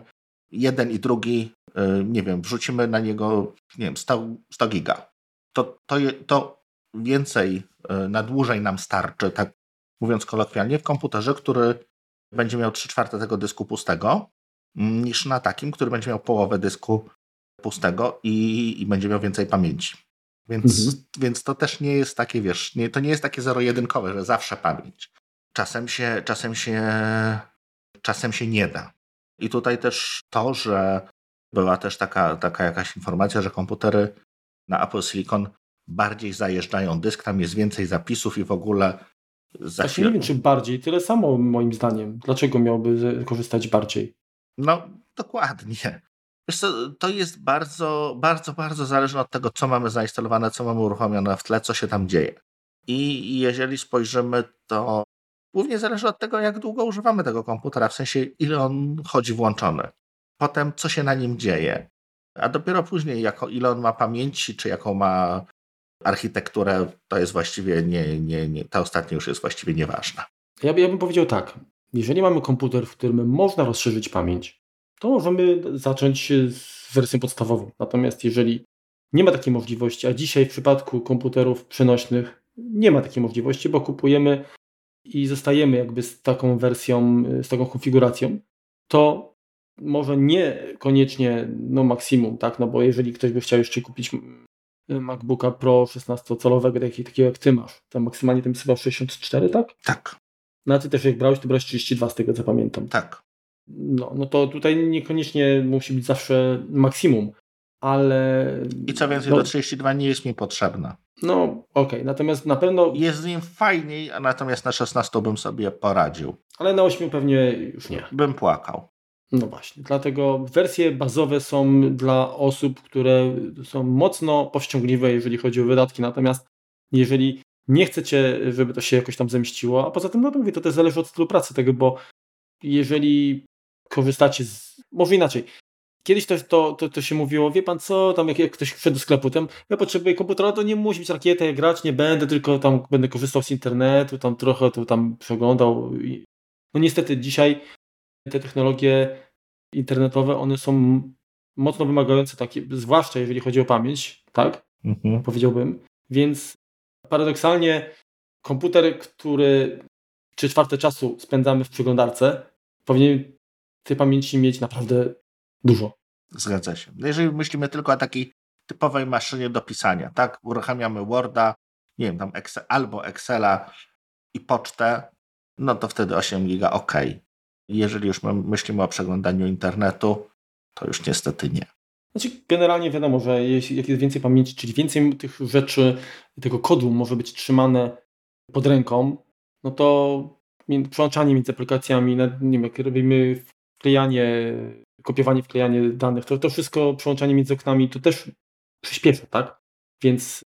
jeden i drugi, yy, nie wiem, wrzucimy na niego, nie wiem, 100, 100 giga, to, to, to więcej yy, na dłużej nam starczy, tak mówiąc kolokwialnie, w komputerze, który będzie miał 3 czwarte tego dysku pustego, niż na takim, który będzie miał połowę dysku pustego i, i będzie miał więcej pamięci. Więc, mhm. więc to też nie jest takie, wiesz, nie, to nie jest takie zero-jedynkowe, że zawsze pamięć. Czasem się, czasem się, czasem się nie da. I tutaj też to, że była też taka, taka jakaś informacja, że komputery na Apple Silicon bardziej zajeżdżają dysk, tam jest więcej zapisów i w ogóle za tak, nie wiem, czy bardziej, tyle samo moim zdaniem. Dlaczego miałby korzystać bardziej? No, dokładnie. Co, to jest bardzo, bardzo, bardzo zależne od tego, co mamy zainstalowane, co mamy uruchomione w tle, co się tam dzieje. I jeżeli spojrzymy, to głównie zależy od tego, jak długo używamy tego komputera, w sensie ile on chodzi włączony. Potem, co się na nim dzieje. A dopiero później, jako, ile on ma pamięci, czy jaką ma architekturę, to jest właściwie nie, nie, nie ta ostatnia już jest właściwie nieważna. Ja, ja bym powiedział tak. Jeżeli mamy komputer, w którym można rozszerzyć pamięć, to możemy zacząć z wersją podstawową. Natomiast jeżeli nie ma takiej możliwości, a dzisiaj w przypadku komputerów przenośnych nie ma takiej możliwości, bo kupujemy i zostajemy jakby z taką wersją, z taką konfiguracją, to może nie koniecznie no maksimum, tak, no bo jeżeli ktoś by chciał jeszcze kupić MacBooka Pro 16-calowego, taki, takiego jak ty masz, to maksymalnie tam jest chyba 64, tak? Tak. No a ty też jak brałeś, to brałeś 32 z tego co pamiętam. Tak. No, no to tutaj niekoniecznie musi być zawsze maksimum, ale... I co więcej, no, do 32 nie jest mi potrzebna. No, okej, okay. natomiast na pewno... Jest z nim fajniej, a natomiast na 16 bym sobie poradził. Ale na 8 pewnie już nie. Bym płakał. No właśnie, dlatego wersje bazowe są dla osób, które są mocno powściągliwe, jeżeli chodzi o wydatki, natomiast jeżeli nie chcecie, żeby to się jakoś tam zemściło, a poza tym, no to mówię, to też zależy od stylu pracy tego, bo jeżeli korzystacie z... Może inaczej. Kiedyś to, to, to, to się mówiło, wie pan co, tam jak, jak ktoś wszedł do sklepu, tam ja potrzebuję komputera, to nie musi być rakieta, jak grać nie będę, tylko tam będę korzystał z internetu, tam trochę tu tam przeglądał. No niestety dzisiaj te technologie internetowe, one są mocno wymagające, takie, zwłaszcza jeżeli chodzi o pamięć, tak? Mhm. Powiedziałbym. Więc paradoksalnie komputer, który trzy czwarte czasu spędzamy w przeglądarce, powinien tej pamięci mieć naprawdę dużo. Zgadza się. No jeżeli myślimy tylko o takiej typowej maszynie do pisania, tak? Uruchamiamy Worda, nie wiem, tam Excel, albo Excela i pocztę, no to wtedy 8 giga ok. Jeżeli już myślimy o przeglądaniu internetu, to już niestety nie. Znaczy, generalnie wiadomo, że jeśli jak jest więcej pamięci, czyli więcej tych rzeczy, tego kodu może być trzymane pod ręką, no to przełączanie między aplikacjami, nie wiem, jak robimy wklejanie, kopiowanie, wklejanie danych, to, to wszystko, przełączanie między oknami, to też przyspiesza, tak? Więc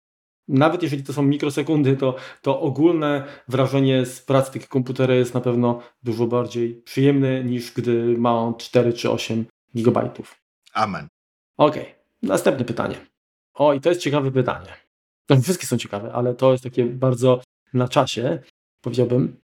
nawet jeżeli to są mikrosekundy, to, to ogólne wrażenie z pracy takiego komputera jest na pewno dużo bardziej przyjemne niż gdy ma on 4 czy 8 gigabajtów. Amen. Okej, okay. następne pytanie. O, i to jest ciekawe pytanie. Wszystkie są ciekawe, ale to jest takie bardzo na czasie, powiedziałbym.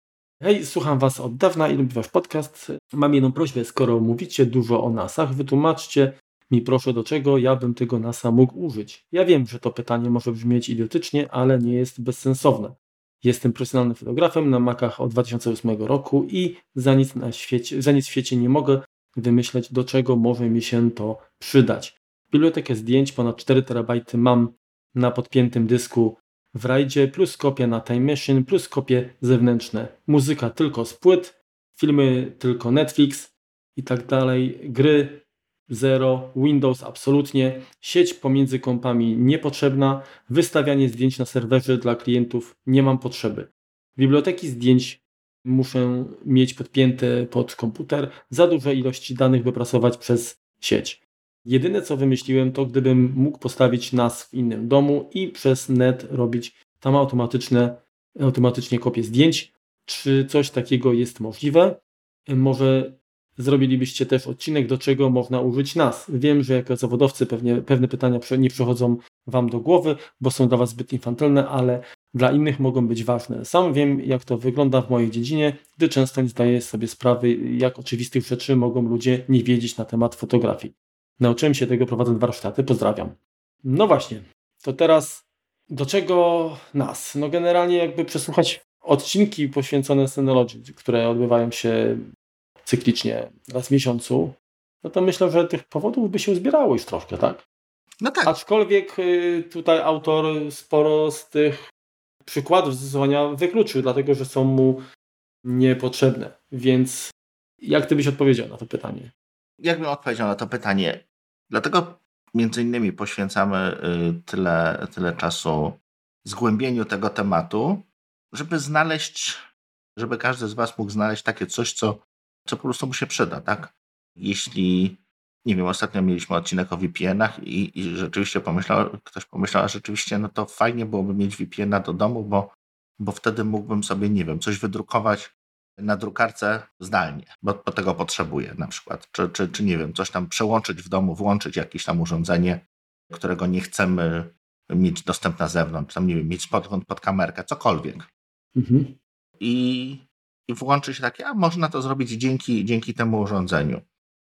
Hej, słucham Was od dawna i lubię Wasz podcast. Mam jedną prośbę, skoro mówicie dużo o NASach, wytłumaczcie, mi proszę, do czego ja bym tego NASA mógł użyć. Ja wiem, że to pytanie może brzmieć idiotycznie, ale nie jest bezsensowne. Jestem profesjonalnym fotografem na Macach od 2008 roku i za nic, na świecie, za nic w świecie nie mogę wymyśleć, do czego może mi się to przydać. Bibliotekę zdjęć ponad 4 terabajty mam na podpiętym dysku w rajdzie, plus kopia na Time Machine, plus kopie zewnętrzne. Muzyka tylko z płyt, filmy tylko Netflix i tak dalej, gry zero, Windows absolutnie, sieć pomiędzy kompami niepotrzebna, wystawianie zdjęć na serwerze dla klientów nie mam potrzeby. Biblioteki zdjęć muszę mieć podpięte pod komputer, za duże ilości danych wypracować przez sieć. Jedyne co wymyśliłem to gdybym mógł postawić nas w innym domu i przez net robić tam automatyczne, automatycznie kopie zdjęć. Czy coś takiego jest możliwe? Może zrobilibyście też odcinek, do czego można użyć nas. Wiem, że jako zawodowcy pewnie pewne pytania nie przychodzą Wam do głowy, bo są dla Was zbyt infantylne, ale dla innych mogą być ważne. Sam wiem, jak to wygląda w mojej dziedzinie, gdy często nie zdaję sobie sprawy, jak oczywistych rzeczy mogą ludzie nie wiedzieć na temat fotografii. Nauczyłem się tego prowadząc warsztaty, pozdrawiam. No właśnie, to teraz do czego nas? No generalnie jakby przesłuchać odcinki poświęcone Synology, które odbywają się cyklicznie raz w miesiącu, no to myślę, że tych powodów by się zbierało już troszkę, tak? No tak. Aczkolwiek y, tutaj autor sporo z tych przykładów zastosowania wykluczył, dlatego że są mu niepotrzebne. Więc jak ty byś odpowiedział na to pytanie? Jak bym odpowiedział na to pytanie? Dlatego między innymi poświęcamy y, tyle, tyle czasu zgłębieniu tego tematu, żeby znaleźć, żeby każdy z Was mógł znaleźć takie coś, co, co po prostu mu się przyda, tak? Jeśli, nie wiem, ostatnio mieliśmy odcinek o VPN-ach i, i rzeczywiście pomyślał, ktoś pomyślał, a rzeczywiście, no to fajnie byłoby mieć VPN-a do domu, bo, bo wtedy mógłbym sobie, nie wiem, coś wydrukować na drukarce zdalnie, bo, bo tego potrzebuję na przykład. Czy, czy, czy nie wiem, coś tam przełączyć w domu, włączyć jakieś tam urządzenie, którego nie chcemy mieć dostęp na zewnątrz, tam nie wiem, mieć podgląd pod kamerkę, cokolwiek. Mhm. I, I włączyć takie, a można to zrobić dzięki, dzięki temu urządzeniu.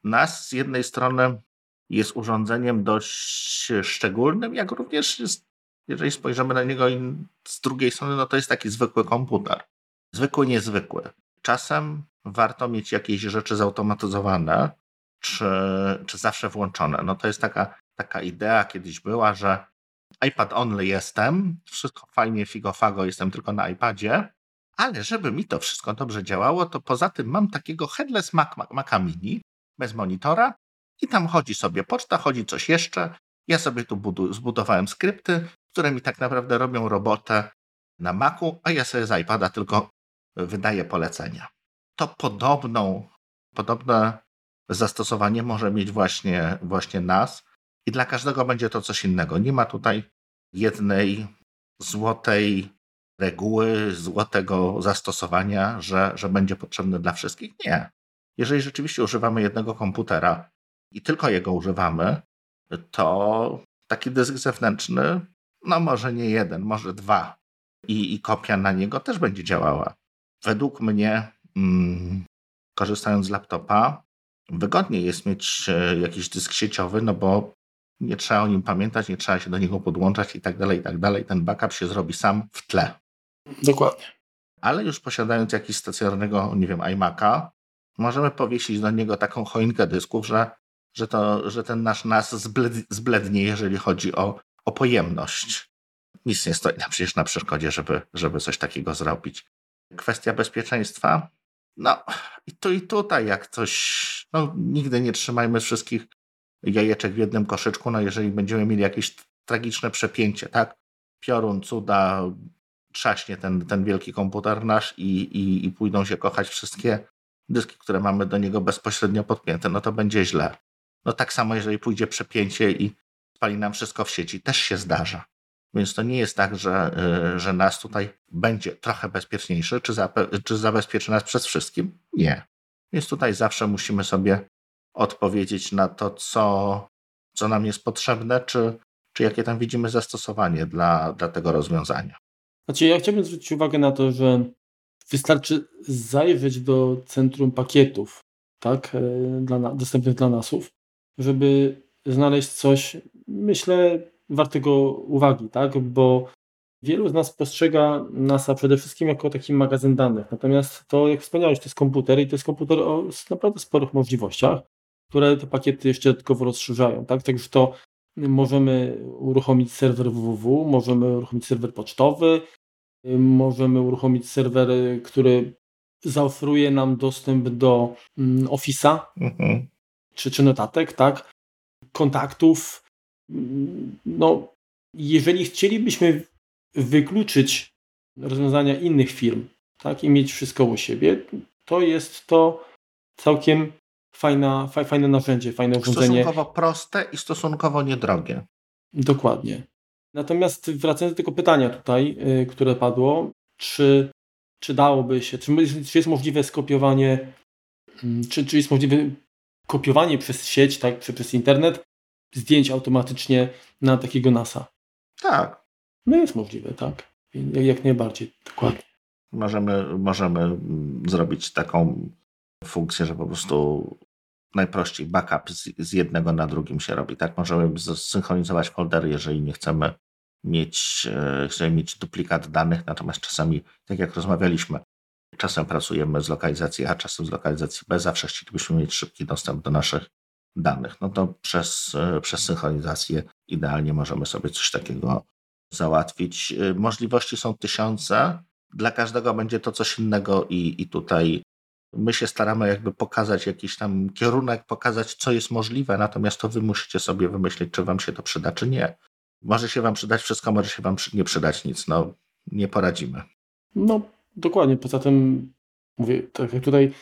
NAS z jednej strony jest urządzeniem dość szczególnym, jak również jest, jeżeli spojrzymy na niego z drugiej strony, no to jest taki zwykły komputer. Zwykły, niezwykły. Czasem warto mieć jakieś rzeczy zautomatyzowane, czy, czy zawsze włączone. No to jest taka, taka idea kiedyś była, że iPad only jestem, wszystko fajnie, figo-fago, jestem tylko na iPadzie, ale żeby mi to wszystko dobrze działało, to poza tym mam takiego headless Mac, Maca Mini bez monitora i tam chodzi sobie poczta, chodzi coś jeszcze. Ja sobie tu budu, zbudowałem skrypty, które mi tak naprawdę robią robotę na Macu, a ja sobie z iPada tylko wydaję polecenia. To podobną, podobne zastosowanie może mieć właśnie, właśnie NAS i dla każdego będzie to coś innego. Nie ma tutaj jednej złotej reguły, złotego zastosowania, że, że będzie potrzebny dla wszystkich. Nie. Jeżeli rzeczywiście używamy jednego komputera i tylko jego używamy, to taki dysk zewnętrzny, no może nie jeden, może dwa, i, i kopia na niego też będzie działała. Według mnie, mm, korzystając z laptopa, wygodniej jest mieć e, jakiś dysk sieciowy, no bo nie trzeba o nim pamiętać, nie trzeba się do niego podłączać i tak dalej, i tak dalej. Ten backup się zrobi sam w tle. Dokładnie. Ale już posiadając jakiś stacjonarnego, nie wiem, iMac'a, możemy powiesić do niego taką choinkę dysków, że, że, to, że ten nasz NAS zbled, zblednie, jeżeli chodzi o, o pojemność. Nic nie stoi nam przecież na przeszkodzie, żeby, żeby coś takiego zrobić. Kwestia bezpieczeństwa. No i tu i tutaj, jak coś, no nigdy nie trzymajmy wszystkich jajeczek w jednym koszyczku, no jeżeli będziemy mieli jakieś tragiczne przepięcie, tak? Piorun, cuda, trzaśnie ten, ten wielki komputer nasz i, i, i pójdą się kochać wszystkie dyski, które mamy do niego bezpośrednio podpięte, no to będzie źle. No tak samo, jeżeli pójdzie przepięcie i spali nam wszystko w sieci, też się zdarza. Więc to nie jest tak, że, y, że nas tutaj będzie trochę bezpieczniejszy, czy, czy zabezpieczy nas przed wszystkim. Nie. Więc tutaj zawsze musimy sobie odpowiedzieć na to, co, co nam jest potrzebne, czy, czy jakie tam widzimy zastosowanie dla, dla tego rozwiązania. Znaczy, ja chciałbym zwrócić uwagę na to, że wystarczy zajrzeć do centrum pakietów, tak, e, dla, dostępnych dla nasów, żeby znaleźć coś, myślę, wartego uwagi, tak, bo wielu z nas postrzega NASA przede wszystkim jako taki magazyn danych. Natomiast to, jak wspomniałeś, to jest komputer i to jest komputer o naprawdę sporych możliwościach które te pakiety jeszcze dodatkowo rozszerzają. Tak? Także to możemy uruchomić serwer www, możemy uruchomić serwer pocztowy, możemy uruchomić serwer, który zaoferuje nam dostęp do mm, Office'a mhm. czy, czy notatek, tak? kontaktów. No, jeżeli chcielibyśmy wykluczyć rozwiązania innych firm tak, i mieć wszystko u siebie, to jest to całkiem fajna, fajne narzędzie, fajne urządzenie. Stosunkowo proste i stosunkowo niedrogie. Dokładnie. Natomiast wracając do tego pytania tutaj, yy, które padło, czy, czy dałoby się, czy, czy jest możliwe skopiowanie, yy, czy, czy jest możliwe kopiowanie przez sieć, tak, czy przez internet zdjęć automatycznie na takiego NASA? Tak. No jest możliwe, tak. Jak, najbardziej, dokładnie. Możemy, możemy zrobić taką funkcję, że po prostu najprościej backup z, z, jednego na drugim się robi. Tak możemy zsynchronizować foldery, jeżeli nie chcemy mieć, e, chcemy mieć duplikat danych, natomiast czasami, tak jak rozmawialiśmy, czasem pracujemy z lokalizacji A, czasem z lokalizacji B, zawsze chcielibyśmy mieć szybki dostęp do naszych danych. No to przez, e, przez synchronizację idealnie możemy sobie coś takiego załatwić. E, możliwości są tysiące, dla każdego będzie to coś innego i, i tutaj My się staramy jakby pokazać jakiś tam kierunek, pokazać, co jest możliwe, natomiast to wy musicie sobie wymyślić, czy wam się to przyda, czy nie. Może się wam przydać wszystko, może się wam nie przydać nic. No, nie poradzimy. No, dokładnie. Poza tym, mówię, tak jak tutaj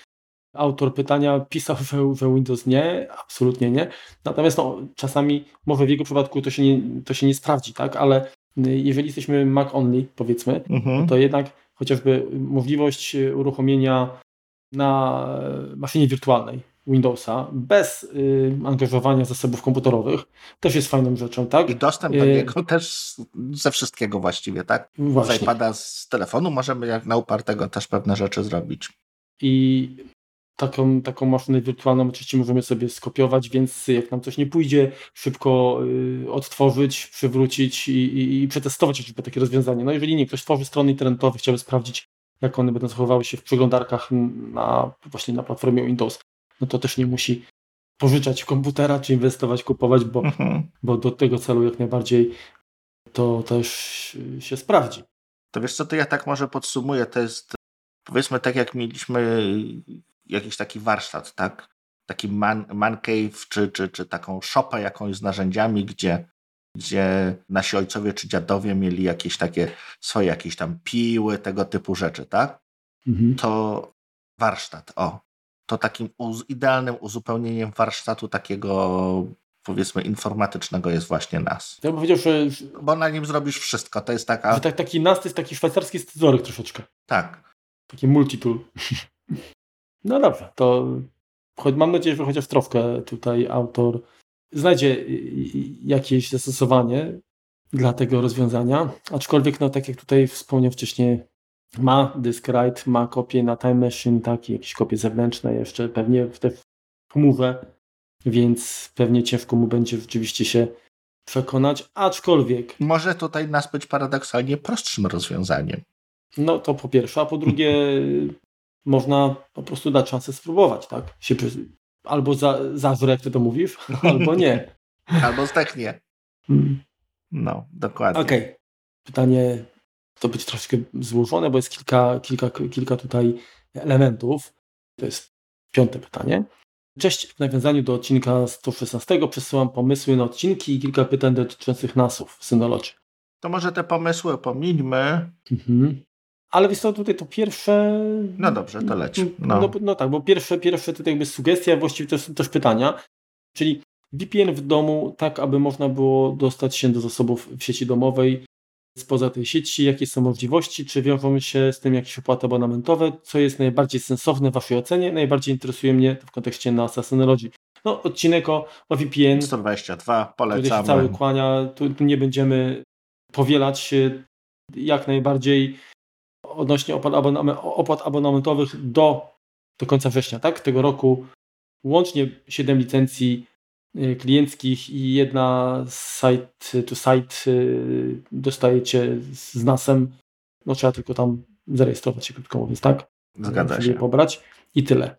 autor pytania pisał, że, że Windows nie, absolutnie nie. Natomiast no, czasami, może w jego przypadku to się nie, to się nie sprawdzi, tak? Ale jeżeli jesteśmy Mac only, powiedzmy, mhm. to jednak chociażby możliwość uruchomienia na maszynie wirtualnej Windowsa bez y, angażowania zasobów komputerowych też jest fajną rzeczą, tak? I dostęp do y, niego też ze wszystkiego właściwie, tak? Właśnie. Z iPada, z telefonu możemy jak na upartego też pewne rzeczy zrobić. I taką, taką maszynę wirtualną oczywiście możemy sobie skopiować, więc jak nam coś nie pójdzie, szybko y, odtworzyć, przywrócić i, i, i przetestować chociażby takie rozwiązanie. No jeżeli nie, ktoś tworzy strony internetowe, chciałby sprawdzić, jak one będą zachowały się w przeglądarkach na, właśnie na platformie Windows, no to też nie musi pożyczać komputera, czy inwestować, kupować, bo, mhm. bo do tego celu jak najbardziej to też się sprawdzi. To wiesz co, to ja tak może podsumuję, to jest powiedzmy tak jak mieliśmy jakiś taki warsztat, tak? Taki man, man cave, czy, czy, czy taką szopę jakąś z narzędziami, gdzie, gdzie nasi ojcowie czy dziadowie mieli jakieś takie swoje jakieś tam piły, tego typu rzeczy, tak? Mhm. To warsztat, o. To takim uz idealnym uzupełnieniem warsztatu takiego powiedzmy informatycznego jest właśnie NAS. Ja bym powiedział, że... Bo na nim zrobisz wszystko, to jest taka... Że tak, taki NAS to jest taki szwajcarski scyzoryk troszeczkę. Tak. Taki multitool. No dobrze, to choć mam nadzieję, że chociaż troszkę tutaj autor znajdzie jakieś zastosowanie dla tego rozwiązania, aczkolwiek no tak jak tutaj wspomniał wcześniej, ma dysk write, ma kopię na Time Machine, tak, jakieś kopie zewnętrzne jeszcze pewnie w te chmurze, więc pewnie ciężko mu będzie rzeczywiście się przekonać, aczkolwiek... Może tutaj nas być paradoksalnie prostszym rozwiązaniem. No to po pierwsze, a po drugie można po prostu dać szansę spróbować, tak? Się, albo za, zażre, jak ty to mówisz, albo nie. albo zdechnie. Hmm. No, dokładnie. Okej. Okay. Pytanie to być troszkę złożone, bo jest kilka, kilka, kilka tutaj elementów. To jest piąte pytanie. Cześć, w nawiązaniu do odcinka 116 przesyłam pomysły na odcinki i kilka pytań dotyczących nasów w Synology. To może te pomysły pomińmy. Mhm. Ale wiesz co, tutaj to pierwsze... No dobrze, to leć. No, no, no tak, bo pierwsze, pierwsze tutaj jakby sugestia, właściwie też, też pytania, czyli VPN w domu, tak aby można było dostać się do zasobów w sieci domowej spoza tej sieci, jakie są możliwości, czy wiążą się z tym jakieś opłaty abonamentowe, co jest najbardziej sensowne w Waszej ocenie, najbardziej interesuje mnie w kontekście NASA Synology. No, odcinek o, o VPN. 122, polecamy. Który się cały kłania, tu, tu nie będziemy powielać jak najbardziej odnośnie opłat abonamentowych do, do końca września tak, tego roku. Łącznie 7 licencji y, klienckich i jedna site to site y, dostajecie z NASem. No trzeba tylko tam zarejestrować się krótko mówiąc, tak? Zgadza się. pobrać i tyle.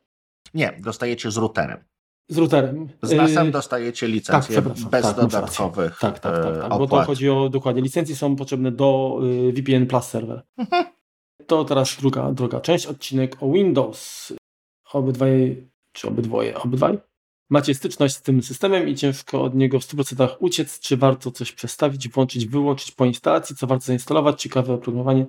Nie, dostajecie z routerem. Z routerem. Z NASem y, dostajecie licencję tak, bez tak, dodatkowych Tak, tak, tak, tak bo to chodzi o dokładnie. Licencje są potrzebne do VPN Plus Server. Mhm. To teraz druga, druga część, odcinek o Windows. Obydwaj, czy obydwoje, obydwaj? Macie styczność z tym systemem i ciężko od niego w 100% uciec. Czy warto coś przestawić, włączyć, wyłączyć po instalacji? Co warto zainstalować? Ciekawe oprogramowanie.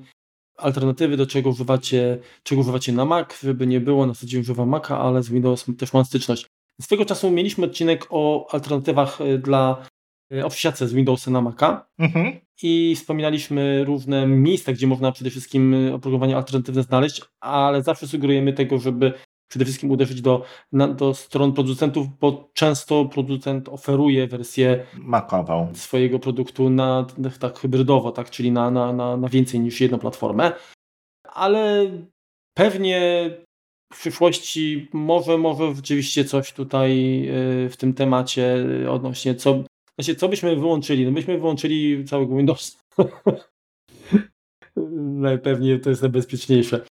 Alternatywy, do czego używacie, czego używacie na Mac, żeby nie było, na co dzień używam Maca, ale z Windows też mam styczność. Swego czasu mieliśmy odcinek o alternatywach e, dla e, o z Windowsa na Maca. Mhm i wspominaliśmy różne miejsca, gdzie można przede wszystkim y, oprogramowanie alternatywne znaleźć, ale zawsze sugerujemy tego, żeby przede wszystkim uderzyć do, na, do stron producentów, bo często producent oferuje wersję swojego produktu na, tak hybrydowo, tak, czyli na, na, na, na więcej niż jedną platformę. Ale pewnie w przyszłości może, może rzeczywiście coś tutaj y, w tym temacie odnośnie co, Znaczy, co byśmy wyłączyli? No byśmy wyłączyli całego Windowsa. Najpewniej to jest najbezpieczniejsze.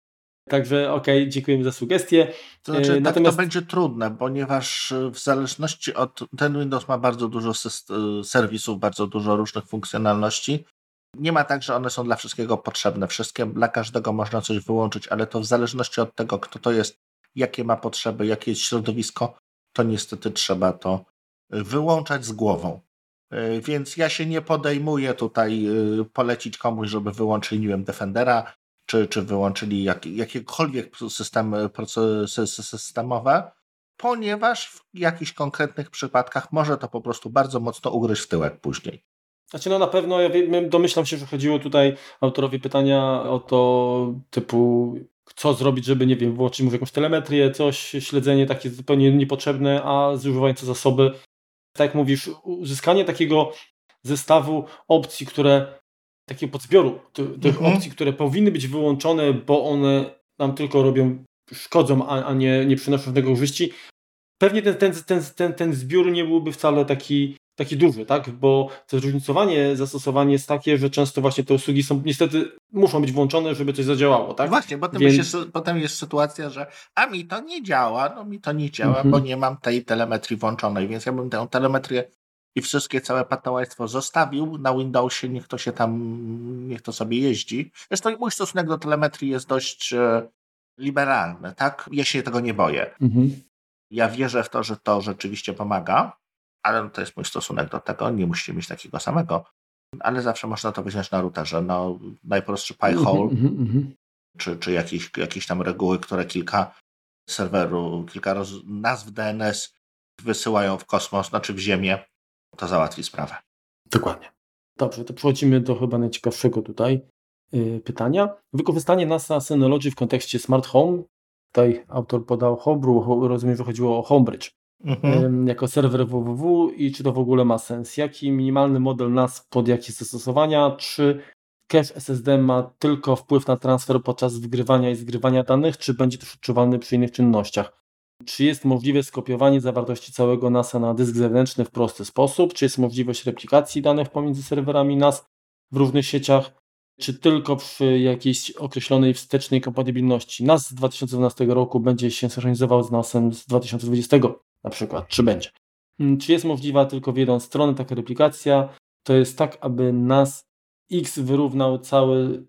Także okej, okay, dziękujemy za sugestie. To znaczy, tak Natomiast... to będzie trudne, ponieważ w zależności od. Ten Windows ma bardzo dużo serwisów, bardzo dużo różnych funkcjonalności. Nie ma tak, że one są dla wszystkiego potrzebne. Wszystkie, dla każdego można coś wyłączyć, ale to w zależności od tego, kto to jest, jakie ma potrzeby, jakie jest środowisko, to niestety trzeba to wyłączać z głową. E, więc ja się nie podejmuję tutaj e, polecić komuś, żeby wyłączył, nie wiem, Defendera. czy, czy wyłączyli jak, jakiekolwiek systemy, procesy systemowe, ponieważ w jakichś konkretnych przypadkach może to po prostu bardzo mocno ugryźć w tyłek później. Znaczy no na pewno ja domyślam się, że chodziło tutaj autorowi pytania o to typu co zrobić, żeby, nie wiem, włączyć mu jakąś telemetrię, coś, śledzenie takie zupełnie niepotrzebne, a zużywające zasoby. Tak jak mówisz, uzyskanie takiego zestawu opcji, które, takiego podzbioru tych mhm. opcji, które powinny być wyłączone, bo one nam tylko robią, szkodzą, a, a nie, nie przynoszą żadnego korzyści. Pewnie ten, ten, ten, ten, ten zbiór nie byłby wcale taki, taki duży, tak? Bo to zróżnicowanie zastosowanie jest takie, że często właśnie te usługi są niestety muszą być włączone, żeby coś zadziałało, tak? Właśnie, potem, Więc... jest, potem jest sytuacja, że a mi to nie działa, no mi to nie działa, mhm. bo nie mam tej telemetrii włączonej, więc ja bym tę telemetrię i wszystkie całe patołajstwo zostawił na Windowsie, niech to się tam, niech to sobie jeździ. Zresztą mój stosunek do telemetrii jest dość e, liberalny, tak? Ja się tego nie boję. Mhm. Ja wierzę w to, że to rzeczywiście pomaga, ale to jest mój stosunek do tego. Nie musicie mieć takiego samego, ale zawsze można to wziąć na routerze. No, najprostszy PyHole, mm -hmm, czy, czy jakieś, jakieś tam reguły, które kilka serwerów, kilka roz, nazw DNS wysyłają w kosmos, znaczy w Ziemię, to załatwi sprawę. Dokładnie. Dobrze, to przechodzimy do chyba najciekawszego tutaj yy, pytania. Wykorzystanie NASA Synology w kontekście Smart Home. Tutaj autor podał Homebrew, rozumiem, że chodziło o Homebridge mhm. jako serwer www i czy to w ogóle ma sens? Jaki minimalny model NAS pod jakie zastosowania? Czy cache SSD ma tylko wpływ na transfer podczas wygrywania i zgrywania danych, czy będzie też odczuwalny przy innych czynnościach? Czy jest możliwe skopiowanie zawartości całego NASa na dysk zewnętrzny w prosty sposób? Czy jest możliwość replikacji danych pomiędzy serwerami NAS w różnych sieciach? Czy tylko przy jakiejś określonej wstecznej kompatybilności NAS z 2012 roku będzie się synchronizował z NASem z 2020 na przykład, czy będzie. Mm, czy jest możliwa tylko w jedną stronę taka replikacja? To jest tak, aby nas X wyrównał cały,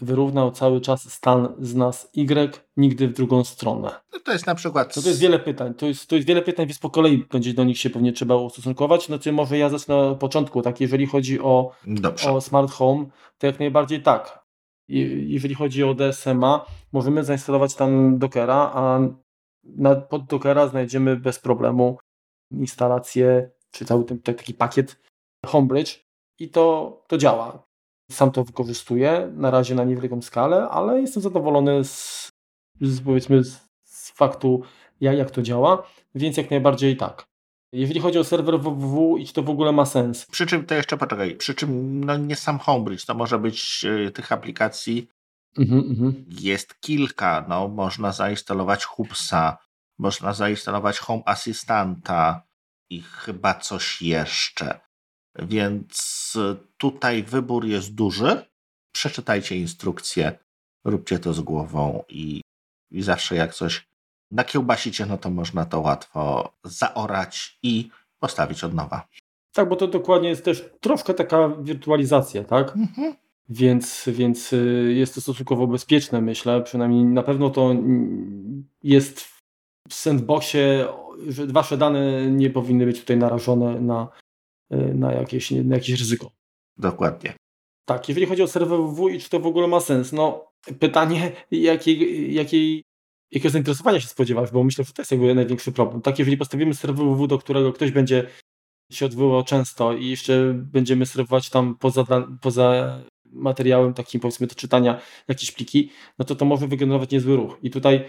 wyrównał cały czas stan z nas Y, nigdy w drugą stronę. No to jest na przykład... No to jest wiele pytań. To jest, to jest wiele pytań, więc po kolei będzie do nich się pewnie trzeba ustosunkować. Znaczy może ja zacznę od początku. Tak, jeżeli chodzi o, o smart home, to jak najbardziej tak. Jeżeli chodzi o DSMA, możemy zainstalować tam Dockera, a na, pod Dockera znajdziemy bez problemu instalację, czy cały ten taki pakiet Homebridge i to, to działa. Sam to wykorzystuję, na razie na niewielką skalę, ale jestem zadowolony z, z powiedzmy z, z faktu, jak, jak to działa, więc jak najbardziej tak. Jeżeli chodzi o serwer www i czy to w ogóle ma sens. Przy czym to jeszcze poczekaj, przy czym no nie sam Homebridge, to może być y, tych aplikacji Mhm, mhm, Jest kilka. No, można zainstalować Hubsa, można zainstalować Home Assistanta i chyba coś jeszcze. Więc tutaj wybór jest duży. Przeczytajcie instrukcję, róbcie to z głową i, i zawsze jak coś nakiełbasicie, no to można to łatwo zaorać i postawić od nowa. Tak, bo to dokładnie jest też troszkę taka wirtualizacja, tak? Mhm. Więc, więc y, jest to stosunkowo bezpieczne, myślę. Przynajmniej na pewno to jest w sandboxie, że wasze dane nie powinny być tutaj narażone na, y, na, jakieś, na jakieś ryzyko. Dokładnie. Tak, jeżeli chodzi o serwer www i czy to w ogóle ma sens, no pytanie, jakiej, jakiej, jakiego zainteresowania się spodziewasz, bo myślę, że to jest jakby największy problem. Tak, jeżeli postawimy serwer www, do którego ktoś będzie się odwoływał często i jeszcze będziemy serwować tam poza, poza materiałem takim powiedzmy do czytania jakieś pliki, no to to może wygenerować niezły ruch. I tutaj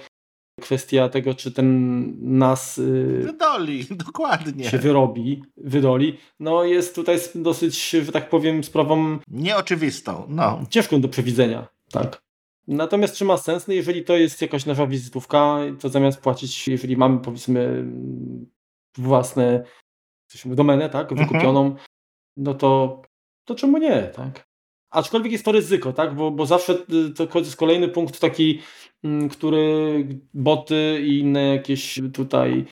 kwestia tego, czy ten nas y, wydoli, dokładnie. się wyrobi, wydoli, no jest tutaj dosyć, że tak powiem, sprawą nieoczywistą, no. Ciężką do przewidzenia, tak. Natomiast czy ma sens, no jeżeli to jest jakaś nasza wizytówka, to zamiast płacić, jeżeli mamy powiedzmy własne domenę, tak, mhm. wykupioną, mhm. no to, to czemu nie, tak? Aczkolwiek jest to ryzyko, tak? Bo, bo zawsze y, to jest kolejny punkt taki, mm, który boty i inne jakieś tutaj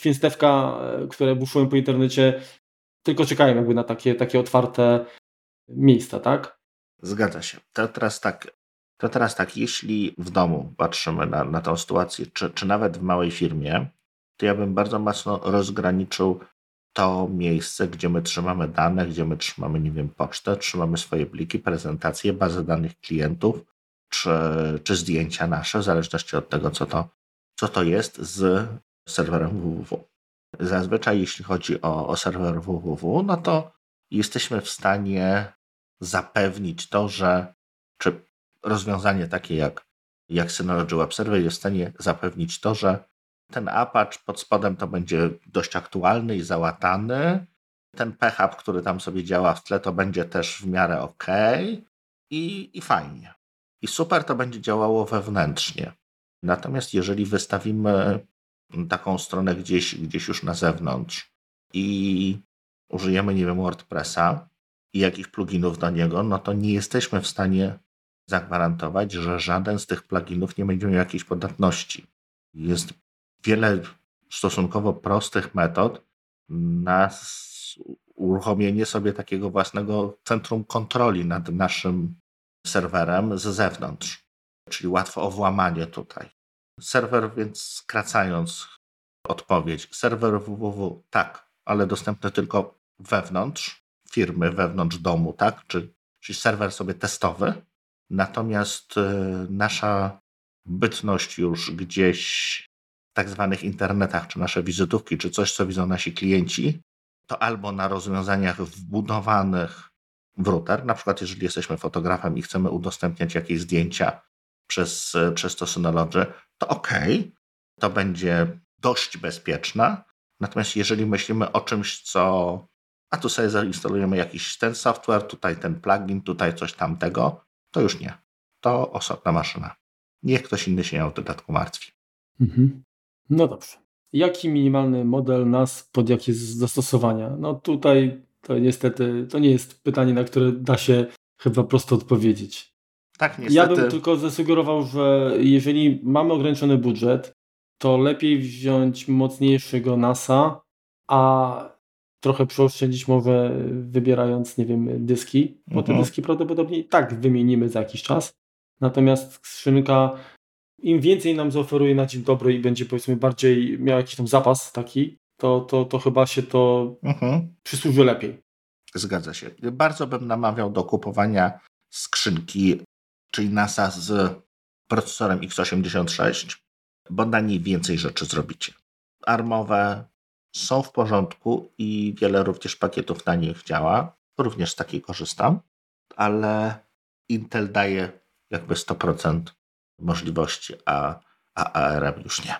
świństewka, e, które buszują po internecie, tylko czekają jakby na takie, takie otwarte miejsca, tak? Zgadza się. To teraz tak, to teraz tak, jeśli w domu patrzymy na, na tą sytuację, czy, czy nawet w małej firmie, to ja bym bardzo mocno rozgraniczył to miejsce, gdzie my trzymamy dane, gdzie my trzymamy, nie wiem, pocztę, trzymamy swoje pliki, prezentacje, bazę danych klientów, czy, czy zdjęcia nasze, w zależności od tego, co to, co to jest, z serwerem www. Zazwyczaj, jeśli chodzi o, o serwer www, no to jesteśmy w stanie zapewnić to, że czy rozwiązanie takie jak, jak Synology Web Server jest w stanie zapewnić to, że ten Apache pod spodem to będzie dość aktualny i załatany. Ten PHP, który tam sobie działa w tle, to będzie też w miarę ok i, i fajnie. I super to będzie działało wewnętrznie. Natomiast jeżeli wystawimy taką stronę gdzieś, gdzieś już na zewnątrz i użyjemy, nie wiem, WordPressa i jakichś pluginów do niego, no to nie jesteśmy w stanie zagwarantować, że żaden z tych pluginów nie będzie miał jakiejś podatności. Jest wiele stosunkowo prostych metod na uruchomienie sobie takiego własnego centrum kontroli nad naszym serwerem z zewnątrz. Czyli łatwo o włamanie tutaj. Serwer, więc skracając odpowiedź, serwer www tak, ale dostępny tylko wewnątrz firmy, wewnątrz domu, tak? Czy, czyli serwer sobie testowy. Natomiast y, nasza bytność już gdzieś tak zwanych internetach, czy nasze wizytówki, czy coś, co widzą nasi klienci, to albo na rozwiązaniach wbudowanych w router, na przykład jeżeli jesteśmy fotografem i chcemy udostępniać jakieś zdjęcia przez, przez to Synology, to ok, to będzie dość bezpieczne. Natomiast jeżeli myślimy o czymś, co a tu sobie zainstalujemy jakiś ten software, tutaj ten plugin, tutaj coś tamtego, to już nie. To osobna maszyna. Niech ktoś inny się o dodatku martwi. Mhm. No dobrze. Jaki minimalny model nas pod jakie zastosowania? No tutaj to niestety to nie jest pytanie, na które da się chyba prosto odpowiedzieć. Tak, niestety. Ja bym tylko zasugerował, że jeżeli mamy ograniczony budżet, to lepiej wziąć mocniejszego NASA, a trochę przeoszczędzić może wybierając, nie wiem, dyski, bo mhm. te dyski prawdopodobnie i tak wymienimy za jakiś czas. Natomiast skrzynka im więcej nam zaoferuje na dzień dobry i będzie powiedzmy bardziej miał jakiś tam zapas taki, to, to, to chyba się to mhm. przysłuży lepiej. Zgadza się. Bardzo bym namawiał do kupowania skrzynki, czyli NASA z procesorem x86, bo na niej więcej rzeczy zrobicie. Armowe są w porządku i wiele również pakietów na nich działa. Również z takiej korzystam, ale Intel daje jakby 100% możliwości, a, a ARM już nie.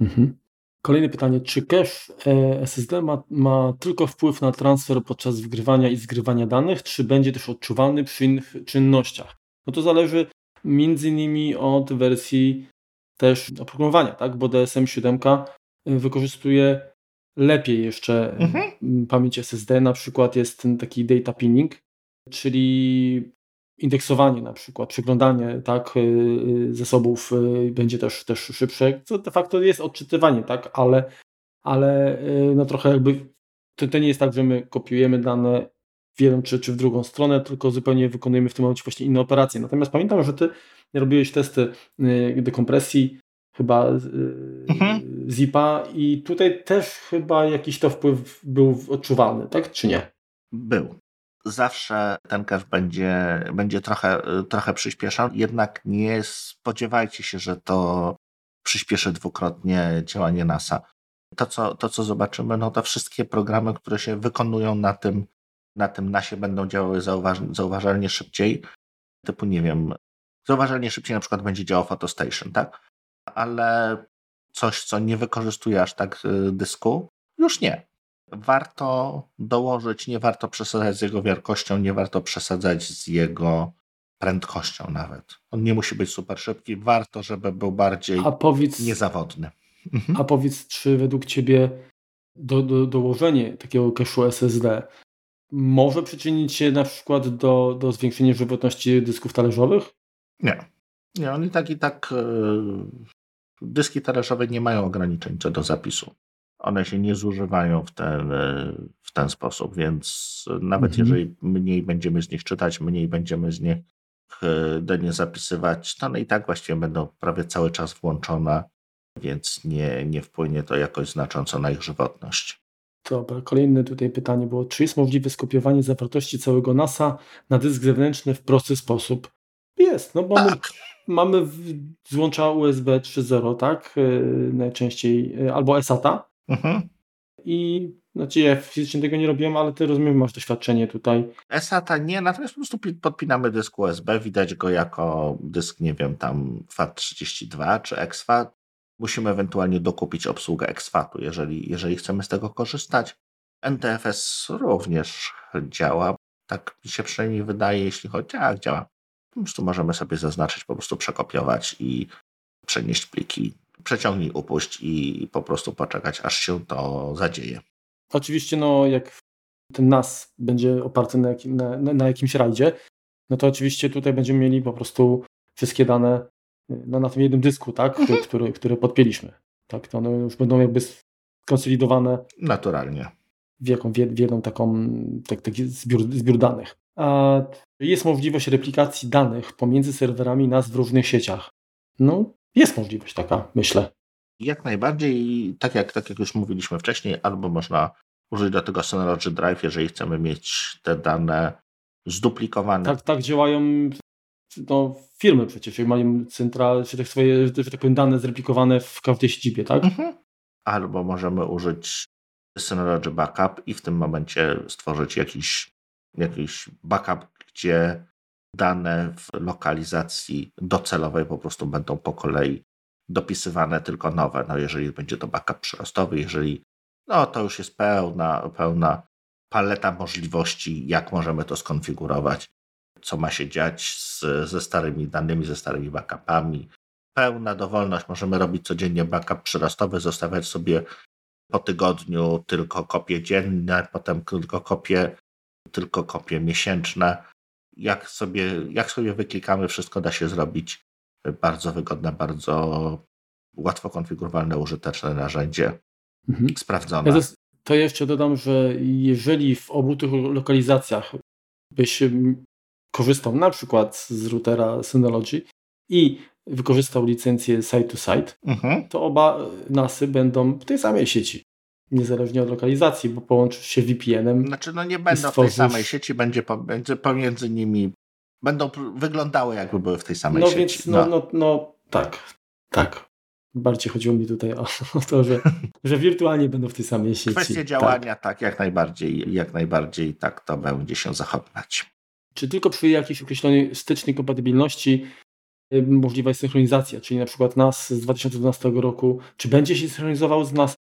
Mhm. Kolejne pytanie. Czy cache SSD ma, ma, tylko wpływ na transfer podczas wgrywania i zgrywania danych, czy będzie też odczuwalny przy innych czynnościach? No to zależy między innymi od wersji też oprogramowania, tak? bo DSM-7 wykorzystuje lepiej jeszcze mhm. pamięć SSD. Na przykład jest ten taki data pinning, czyli indeksowanie na przykład, przeglądanie tak, y, y, zasobów y, będzie też, też szybsze, co de facto jest odczytywanie, tak, ale, ale no trochę jakby to, to nie jest tak, że my kopiujemy dane w jedną czy, czy w drugą stronę, tylko zupełnie wykonujemy w tym momencie właśnie inne operacje. Natomiast pamiętam, że ty robiłeś testy dekompresji chyba mhm. zipa i tutaj też chyba jakiś to wpływ był odczuwalny, tak czy nie? Był zawsze ten cache będzie, będzie trochę, trochę przyspieszał, jednak nie spodziewajcie się, że to przyspieszy dwukrotnie działanie NASA. To, co, to, co zobaczymy, no to wszystkie programy, które się wykonują na tym, na tym NASie będą działały zauważ, zauważalnie szybciej. Typu, nie wiem, zauważalnie szybciej na przykład będzie działał PhotoStation, tak? Ale coś, co nie wykorzystuje aż tak y, dysku, już nie warto dołożyć, nie warto przesadzać z jego wielkością, nie warto przesadzać z jego prędkością nawet. On nie musi być super szybki, warto, żeby był bardziej a powiedz, niezawodny. Mhm. A powiedz, czy według Ciebie do, do, dołożenie takiego cache'u SSD może przyczynić się na przykład do, do zwiększenia żywotności dysków talerzowych? Nie. Nie, oni tak i tak yy, dyski talerzowe nie mają ograniczeń co do zapisu one się nie zużywają w ten, w ten sposób, więc nawet mhm. jeżeli mniej będziemy z nich czytać, mniej będziemy z nich dennie zapisywać, to one i tak właściwie będą prawie cały czas włączone, więc nie, nie wpłynie to jakoś znacząco na ich żywotność. Dobra, kolejne tutaj pytanie było, czy jest możliwe skopiowanie zawartości całego NASA na dysk zewnętrzny w prosty sposób? jest, no bo tak. mamy, mamy złącza USB 3.0, tak? Yy, najczęściej, yy, albo SATA. Mhm. I znaczy ja fizycznie tego nie robiłem, ale ty rozumiem, masz doświadczenie tutaj. SATA nie, natomiast po prostu podpinamy dysk USB, widać go jako dysk, nie wiem, tam FAT32 czy exFAT. Musimy ewentualnie dokupić obsługę exFATu, jeżeli, jeżeli chcemy z tego korzystać. NTFS również działa, tak mi się przynajmniej wydaje, jeśli chodzi, jak działa. Po prostu możemy sobie zaznaczyć, po prostu przekopiować i przenieść pliki. Przeciągnij, upuść i po prostu poczekać, aż się to zadzieje. Oczywiście, no jak ten NAS będzie oparty na, jakim, na, na jakimś rajdzie, no to oczywiście tutaj będziemy mieli po prostu wszystkie dane no, na tym jednym dysku, tak, mhm. który, który podpięliśmy. Tak, to one już będą jakby skonsolidowane. Naturalnie. W, jaką, w jedną taką tak, taki zbiór, zbiór danych. A jest możliwość replikacji danych pomiędzy serwerami NAS w różnych sieciach. No, jest możliwość taka, myślę. Jak najbardziej, tak jak, tak jak już mówiliśmy wcześniej, albo można użyć do tego Synology Drive, jeżeli chcemy mieć te dane zduplikowane. Tak, tak działają no, firmy przecież, jak mają central, czy tak swoje, że tak powiem, dane zreplikowane w każdej siedzibie, tak? Mhm. Albo możemy użyć Synology Backup i w tym momencie stworzyć jakiś, jakiś backup, gdzie dane w lokalizacji docelowej po prostu będą po kolei dopisywane tylko nowe. No jeżeli będzie to backup przyrostowy, jeżeli no to już jest pełna, pełna paleta możliwości, jak możemy to skonfigurować, co ma się dziać z, ze starymi danymi, ze starymi backupami. Pełna dowolność, możemy robić codziennie backup przyrostowy, zostawiać sobie po tygodniu tylko kopie dzienne, potem tylko kopie, tylko kopie miesięczne. Jak sobie, jak sobie wyklikamy, wszystko da się zrobić bardzo wygodne, bardzo łatwo konfigurowalne, użyteczne narzędzie, mhm. sprawdzone. Ja to, to jeszcze dodam, że jeżeli w obu tych lokalizacjach byś korzystał na przykład z routera Synology i wykorzystał licencję site-to-site, mhm. to oba NASy będą w tej samej sieci. Niezależnie od lokalizacji, bo połączysz się VPN-em. Znaczy, no nie będą stworzysz... w tej samej sieci, będzie pomiędzy nimi będą wyglądały jakby były w tej samej no sieci. Więc, no, no. no, no tak, tak. Bardziej chodziło mi tutaj o, o to, że, że wirtualnie będą w tej samej sieci. Kwestie działania, tak. tak, jak najbardziej, jak najbardziej tak to będzie się zachowywać. Czy tylko przy jakiejś określonej stycznej kompatybilności y, możliwa jest synchronizacja, czyli na przykład NAS z 2012 roku, czy będzie się synchronizował z NAS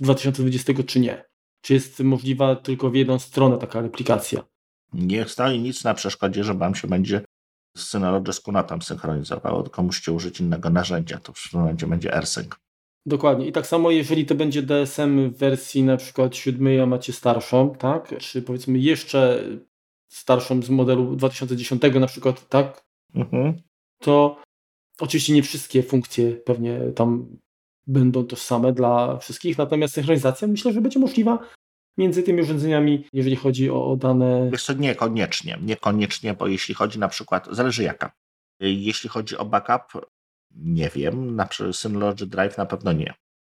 2020, czy nie? Czy jest możliwa tylko w jedną stronę taka replikacja? Nie stoi nic na przeszkodzie, że Wam się będzie Synology z Kunatem synchronizowało, tylko musicie użyć innego narzędzia. To w tym momencie będzie AirSync. Dokładnie. I tak samo, jeżeli to będzie DSM w wersji na przykład 7, a macie starszą, tak? Czy powiedzmy jeszcze starszą z modelu 2010 na przykład, tak? Mhm. To oczywiście nie wszystkie funkcje pewnie tam będą tożsame dla wszystkich, natomiast synchronizacja myślę, że będzie możliwa między tymi urządzeniami, jeżeli chodzi o, o dane. Wiesz co, niekoniecznie, niekoniecznie, bo jeśli chodzi na przykład, zależy jaka. Jeśli chodzi o backup, nie wiem, na przykład Synology Drive na pewno nie.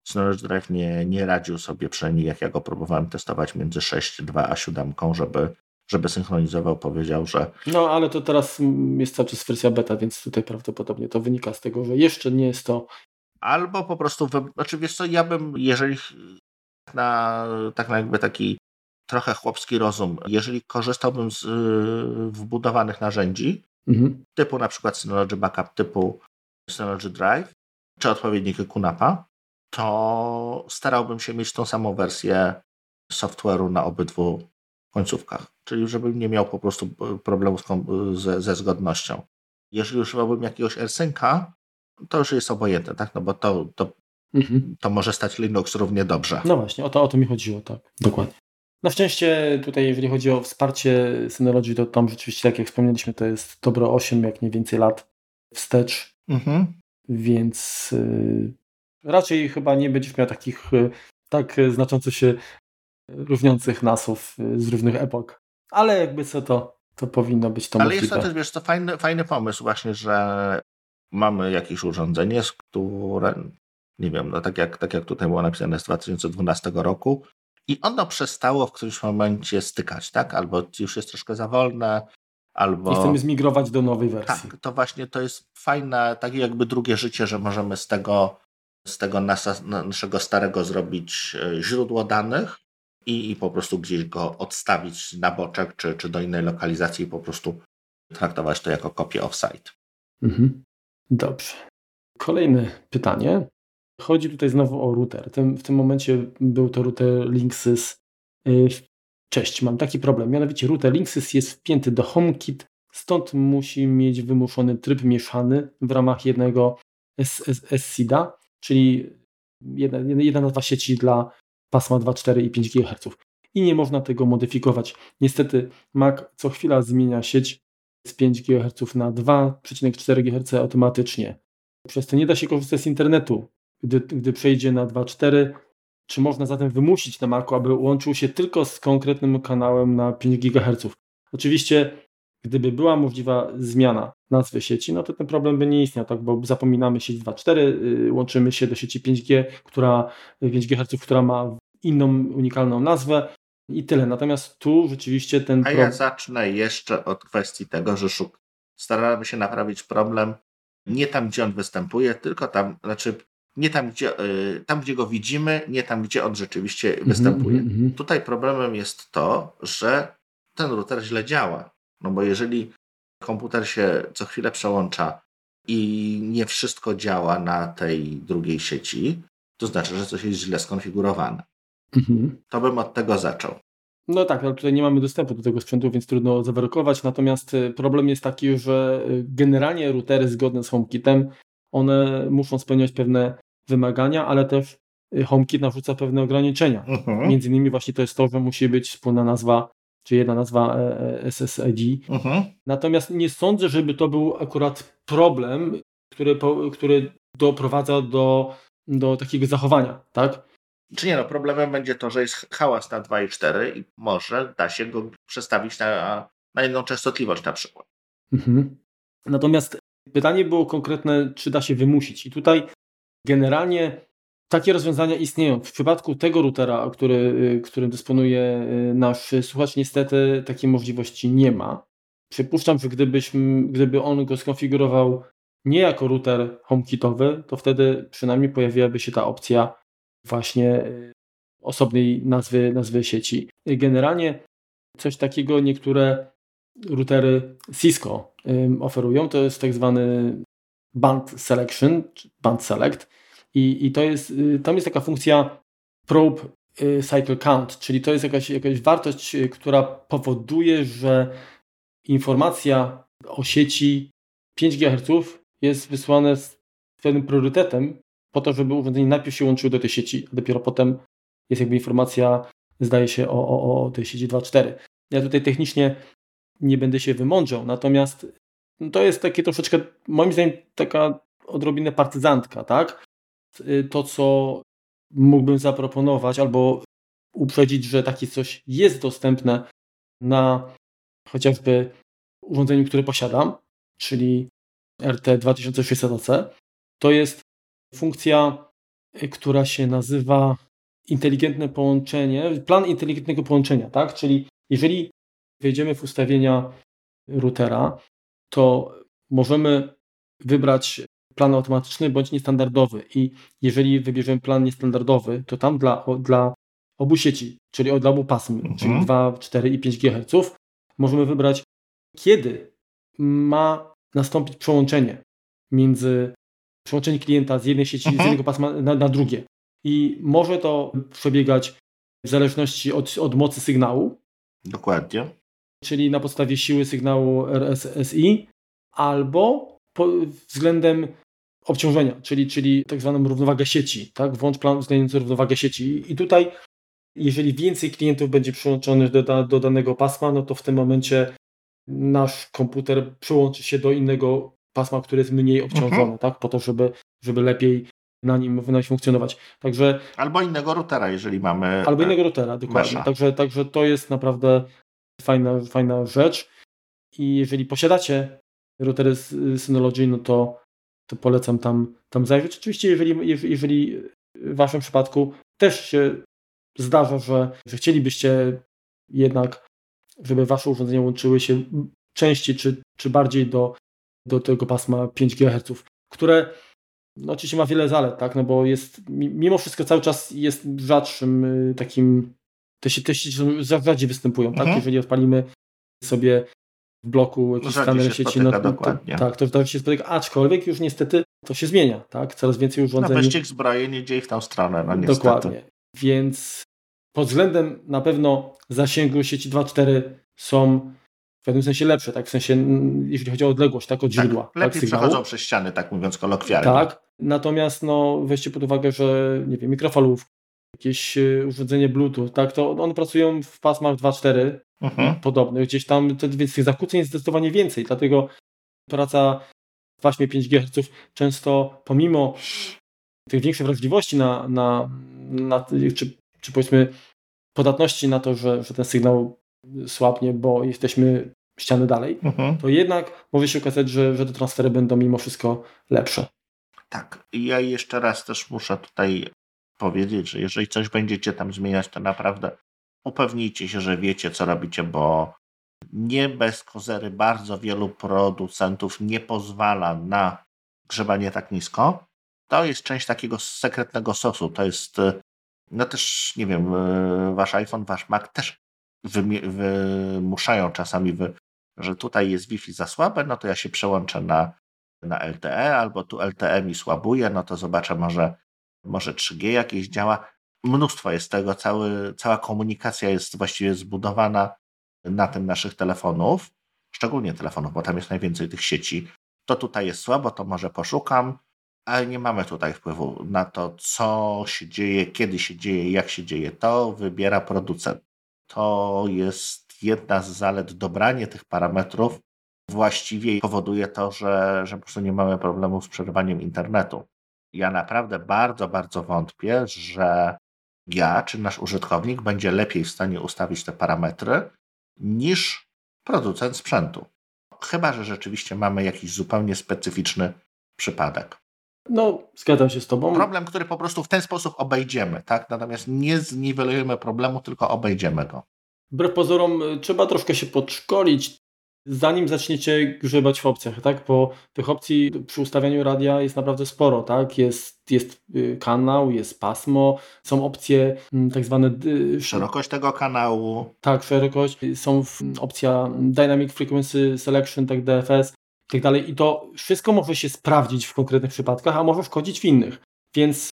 Synology Drive nie, nie radził sobie, przynajmniej jak ja go próbowałem testować między 6.2 a 7, żeby, żeby synchronizował, powiedział, że... No, ale to teraz jest cały czas wersja beta, więc tutaj prawdopodobnie to wynika z tego, że jeszcze nie jest to... Albo po prostu, wy... znaczy wiesz co, ja bym, jeżeli na tak na jakby taki trochę chłopski rozum. Jeżeli korzystałbym z y, wbudowanych narzędzi, mhm. typu na przykład Synology Backup, typu Synology Drive, czy odpowiedniki QNAPa, to starałbym się mieć tą samą wersję software'u na obydwu końcówkach. Czyli żebym nie miał po prostu problemu ze, ze zgodnością. Jeżeli używałbym jakiegoś AirSynca, to już jest obojętne, tak? No bo to, to mhm. to może stać Linux równie dobrze. No właśnie, o to, o to mi chodziło, tak, dokładnie. Na szczęście tutaj, jeżeli chodzi o wsparcie Synology, to tam rzeczywiście, tak jak wspomnieliśmy, to jest dobro 8, jak nie więcej lat wstecz, mhm. więc y, raczej chyba nie będziesz miał takich y, tak znacząco się różniących nasów y, z różnych epok. Ale jakby co to, to powinno być to Ale możliwe. jest to też, wiesz, to fajny, fajny pomysł właśnie, że mamy jakieś urządzenie, z które nie wiem, no tak jak, tak jak tutaj było napisane z 2012 roku i ono przestało w którymś momencie stykać, tak? Albo już jest troszkę za wolne, albo... I chcemy zmigrować do nowej wersji. Tak, to właśnie to jest fajne, takie jakby drugie życie, że możemy z tego, z tego nasa, naszego starego zrobić e, źródło danych i, i po prostu gdzieś go odstawić na boczek, czy, czy do innej lokalizacji i po prostu traktować to jako kopię offsite. Mhm. Dobrze. Kolejne pytanie. Chodzi tutaj znowu o router. w tym momencie był to router Linksys. Y, cześć, mam taki problem. Mianowicie router Linksys jest wpięty do HomeKit, stąd musi mieć wymuszony tryb mieszany w ramach jednego SSID-a, czyli jedna, jedna nazwa sieci dla pasma 2,4 i 5 GHz. I nie można tego modyfikować. Niestety Mac co chwila zmienia sieć z 5 GHz na 2,4 GHz automatycznie. Przez to nie da się korzystać z internetu, gdy, gdy przejdzie na 2.4. Czy można zatem wymusić na Macu, aby łączył się tylko z konkretnym kanałem na 5 GHz? Oczywiście, gdyby była możliwa zmiana nazwy sieci, no to ten problem by nie istniał, tak? bo zapominamy sieć 2.4, yy, łączymy się do sieci 5G, która 5 GHz, która ma inną unikalną nazwę i tyle. Natomiast tu rzeczywiście ten. A ja zacznę jeszcze od kwestii tego, że szuk... staramy się naprawić problem nie tam, gdzie on występuje, tylko tam, znaczy nie tam, gdzie, y, tam, gdzie go widzimy, nie tam, gdzie on rzeczywiście mm -hmm, występuje. Mm -hmm. Tutaj problemem jest to, że ten router źle działa. No bo jeżeli komputer się co chwilę przełącza i nie wszystko działa na tej drugiej sieci, to znaczy, że coś jest źle skonfigurowane. -hmm. To bym od tego zaczął. No tak, ale tutaj nie mamy dostępu do tego sprzętu, więc trudno zawerykować. Natomiast y, problem jest taki, że y, generalnie routery zgodne z HomeKitem, one muszą spełniać pewne wymagania, ale też y, HomeKit narzuca pewne ograniczenia. Uh-huh. Między innymi właśnie to jest to, że musi być wspólna nazwa, czy jedna nazwa e, e, SSID. Uh-huh. Natomiast nie sądzę, żeby to był akurat problem, który, który doprowadza do, do takiego zachowania, tak? Czy nie, no problemem będzie to, że jest hałas na 2,4 i może da się go przestawić na, na inną częstotliwość na przykład. Mhm. Natomiast pytanie było konkretne, czy da się wymusić. I tutaj generalnie takie rozwiązania istnieją. W przypadku tego routera, który, y, którym dysponuje y, nasz słuchacz, niestety takiej możliwości nie ma. Przypuszczam, że gdybyśmy, gdyby on go skonfigurował nie jako router HomeKitowy, to wtedy przynajmniej pojawiłaby się ta opcja właśnie y, osobnej nazwy, nazwy sieci. Generalnie coś takiego niektóre routery Cisco oferują, to jest tak zwany band selection, band select i, i to jest, y, tam jest taka funkcja probe y, cycle count, czyli to jest jakaś, jakaś wartość, która powoduje, że informacja o sieci 5 GHz jest wysłana z pewnym priorytetem po to, żeby urządzenie najpierw się łączyło do tej sieci, a dopiero potem jest jakby informacja, zdaje się, o, o, o tej sieci 2.4. Ja tutaj technicznie nie będę się wymądrzał, natomiast to jest takie troszeczkę, moim zdaniem, taka odrobinę partyzantka, tak? To, co mógłbym zaproponować albo uprzedzić, że takie coś jest dostępne na chociażby urządzeniu, które posiadam, czyli RT2600AC, to jest funkcja, y, która się nazywa inteligentne połączenie, plan inteligentnego połączenia, tak? Czyli jeżeli wejdziemy w ustawienia routera, to możemy wybrać plan automatyczny bądź niestandardowy i jeżeli wybierzemy plan niestandardowy, to tam dla, dla obu sieci, czyli dla obu pasm, mhm. czyli 2, 4 i 5 GHz, możemy wybrać kiedy ma nastąpić przełączenie między przełączenie klienta z jednej sieci, mhm. z jednego pasma na, na, drugie. I może to przebiegać w zależności od, od mocy sygnału. Dokładnie. Czyli na podstawie siły sygnału RSSI, albo po, względem obciążenia, czyli, czyli tak zwaną równowagę sieci, tak? Włącz plan uwzględniający równowagę sieci. I tutaj, jeżeli więcej klientów będzie przyłączonych do, do danego pasma, no to w tym momencie nasz komputer przyłączy się do innego pasma, które jest mniej obciążone, mhm. tak? Po to, żeby, żeby lepiej na nim, na nim funkcjonować. Także, albo innego routera, jeżeli mamy. Albo innego routera, dokładnie. Także, także to jest naprawdę fajna, fajna rzecz. I jeżeli posiadacie routery z Synology, no to, to polecam tam, tam zajrzeć. Oczywiście, jeżeli, jeżeli w Waszym przypadku też się zdarza, że, że chcielibyście jednak, żeby Wasze urządzenia łączyły się częściej czy, czy bardziej do, do tego pasma 5 GHz, które no, oczywiście ma wiele zalet, tak? no bo jest, mimo wszystko cały czas jest rzadszym y, takim, te, te sieci rzadziej występują, tak? Mhm. Jeżeli odpalimy sobie w bloku jakiś skaner sieci, no, to, tak, to to się spotyka, aczkolwiek już niestety to się zmienia, tak? Coraz więcej urządzeń. No wyścig zbrojeń idzie w tą stronę, no niestety. Dokładnie, więc pod względem na pewno zasięgu sieci 2.4 są pewnym sensie lepsze, tak? W sensie, jeśli chodzi o odległość, tak? Od tak, źródła. Tak, lepiej tak, przechodzą przez ściany, tak mówiąc kolokwialnie. Tak, natomiast no, weźcie pod uwagę, że nie wiem, mikrofalów, jakieś e, urządzenie Bluetooth, tak? To one pracują w pasmach 2.4 mhm. podobnych, gdzieś tam, więc tych zakłóceń jest zdecydowanie więcej, dlatego praca w paśmie 5 GHz często pomimo tych większej wrażliwości na, na, na czy, czy powiedzmy podatności na to, że, że ten sygnał słabnie, bo jesteśmy ściany dalej, mhm. to jednak może się okazać, że, że te transfery będą mimo wszystko lepsze. Tak. I ja jeszcze raz też muszę tutaj powiedzieć, że jeżeli coś będziecie tam zmieniać, to naprawdę upewnijcie się, że wiecie, co robicie, bo nie bez kozery bardzo wielu producentów nie pozwala na grzebanie tak nisko. To jest część takiego sekretnego sosu. To jest, no też, nie wiem, wasz iPhone, wasz Mac też wymuszają czasami, wy, że tutaj jest Wi-Fi za słabe, no to ja się przełączę na, na LTE, albo tu LTE mi słabuje, no to zobaczę, może, może 3G jakieś działa. Mnóstwo jest tego, cały, cała komunikacja jest właściwie zbudowana na tym naszych telefonów, szczególnie telefonów, bo tam jest najwięcej tych sieci. To tutaj jest słabo, to może poszukam, ale nie mamy tutaj wpływu na to, co się dzieje, kiedy się dzieje, jak się dzieje. To wybiera producent to jest jedna z zalet. Dobranie tych parametrów właściwie powoduje to, że, że po prostu nie mamy problemu z przerywaniem internetu. Ja naprawdę bardzo, bardzo wątpię, że ja czy nasz użytkownik będzie lepiej w stanie ustawić te parametry niż producent sprzętu. Chyba, że rzeczywiście mamy jakiś zupełnie specyficzny przypadek. No, zgadzam się z Tobą. Problem, który po prostu w ten sposób obejdziemy, tak? Natomiast nie zniwelujemy problemu, tylko obejdziemy go. Wbrew pozorom y, trzeba troszkę się podszkolić, zanim zaczniecie grzebać w opcjach, tak? Bo tych opcji przy ustawianiu radia jest naprawdę sporo, tak? Jest, jest y, kanał, jest pasmo, są opcje mm, tak zwane... Szerokość tego kanału. Tak, szerokość. Są opcja Dynamic Frequency Selection, tak DFS, i tak dalej. I to wszystko może się sprawdzić w konkretnych przypadkach, a może szkodzić w innych. Więc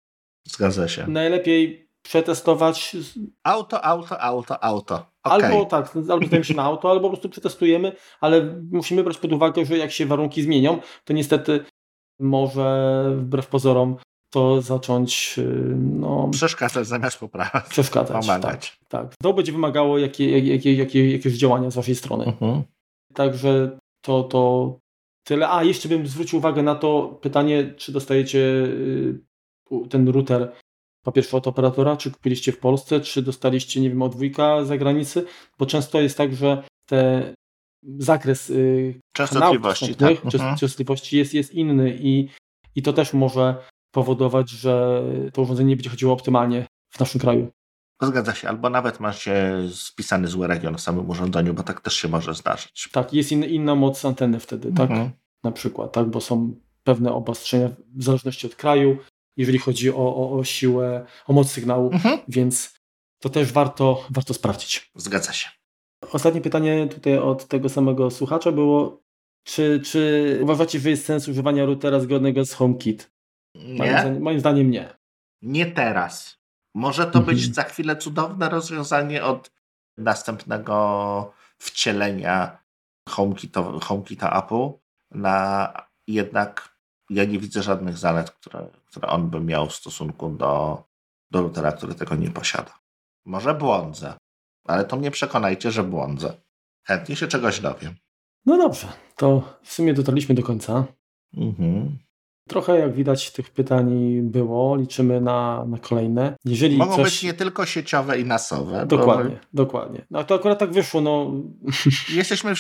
Zgadza się. Najlepiej przetestować. Auto, auto, auto, auto. Okay. Albo tak, albo zdajemy się na auto, albo po prostu przetestujemy, ale musimy brać pod uwagę, że jak się warunki zmienią, to niestety może wbrew pozorom to zacząć no, przeszkadzać zamiast poprawiać. Przeszkadzać. Pomagać. Tak, tak. To będzie wymagało jakie, jakie, jakie, jakieś działania z waszej strony. Uh-huh. Także to, to tyle. A jeszcze bym zwrócił uwagę na to pytanie, czy dostajecie y, ten router po pierwsze od operatora, czy kupiliście w Polsce, czy dostaliście, nie wiem, od wujka za granicy, bo często jest tak, że te zakres y, częstotliwości, tak. mhm. częstotliwości jest, jest inny i, i to też może powodować, że to urządzenie nie będzie chodziło optymalnie w naszym kraju. Zgadza się, albo nawet macie spisany zły region w samym urządzeniu, bo tak też się może zdarzyć. Tak, jest in, inna moc anteny wtedy, tak? Mhm. Na przykład, tak, bo są pewne obostrzenia w zależności od kraju, jeżeli chodzi o, o, o siłę, o moc sygnału, mhm. więc to też warto, warto sprawdzić. Zgadza się. Ostatnie pytanie tutaj od tego samego słuchacza było, czy, czy uważacie, że jest sens używania routera zgodnego z HomeKit? Nie. Moim zdaniem, moim zdaniem nie. Nie teraz. Może to mhm. być za chwilę cudowne rozwiązanie od następnego wcielenia HomeKita, HomeKita Apple na jednak ja nie widzę żadnych zalet, które, które on by miał w stosunku do, do routera, który tego nie posiada. Może błądzę, ale to mnie przekonajcie, że błądzę. Chętnie się czegoś dowiem. No dobrze, to w sumie dotarliśmy do końca. Mhm. Trochę jak widać tych pytań było, liczymy na, na kolejne. Jeżeli Mogą coś... być nie tylko sieciowe i nasowe. Dokładnie, bo... dokładnie. No to akurat tak wyszło. No. Jesteśmy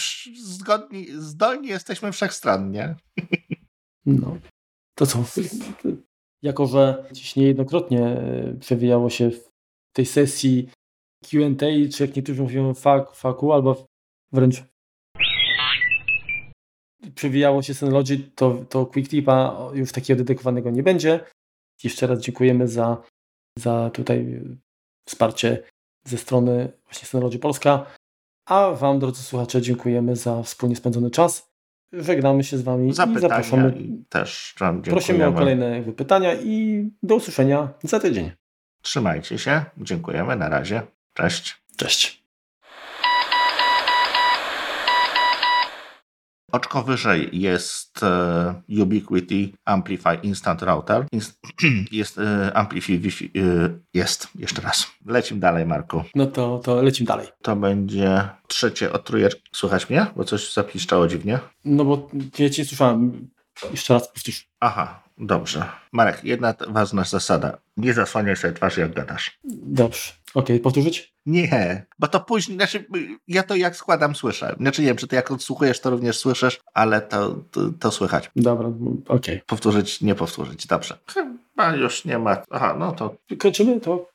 zgodni, zdolni jesteśmy wszechstronnie. No. To co? Jako, że dziś niejednokrotnie e, przewijało się w tej sesji Q&A, czy jak niektórzy mówią faku, albo wręcz przewijało się Synology, to, to Quick Tipa już takiego dedykowanego nie będzie. Jeszcze raz dziękujemy za, za tutaj wsparcie ze strony właśnie Synology Polska. A Wam, drodzy słuchacze, dziękujemy za wspólnie spędzony czas. Żegnamy się z Wami za i zapraszamy. I też Prosimy o kolejne pytania i do usłyszenia za tydzień. Trzymajcie się. Dziękujemy. Na razie. Cześć. Cześć. Oczko wyżej jest e, Ubiquiti Amplify Instant Router. Inst jest e, Amplify Wi-Fi. E, jest, jeszcze raz. Lecimy dalej, Marku. No to, to lecimy dalej. To będzie trzecie od trójeczki. Słuchać mnie? Bo coś zapiszczało dziwnie. No bo ja cię słyszałem. Jeszcze raz powtórz. Aha, dobrze. Marek, jedna ważna zasada. Nie zasłaniaj sobie twarzy, jak gadasz. Dobrze. Okej, okay, powtórzyć? Nie, bo to później, znaczy ja to jak składam słyszę. Znaczy nie wiem, czy ty jak odsłuchujesz, to również słyszysz, ale to, to, to słychać. Dobra, okej. Okay. Powtórzyć, nie powtórzyć, dobrze. Chyba już nie ma, aha, no to... Kończymy to?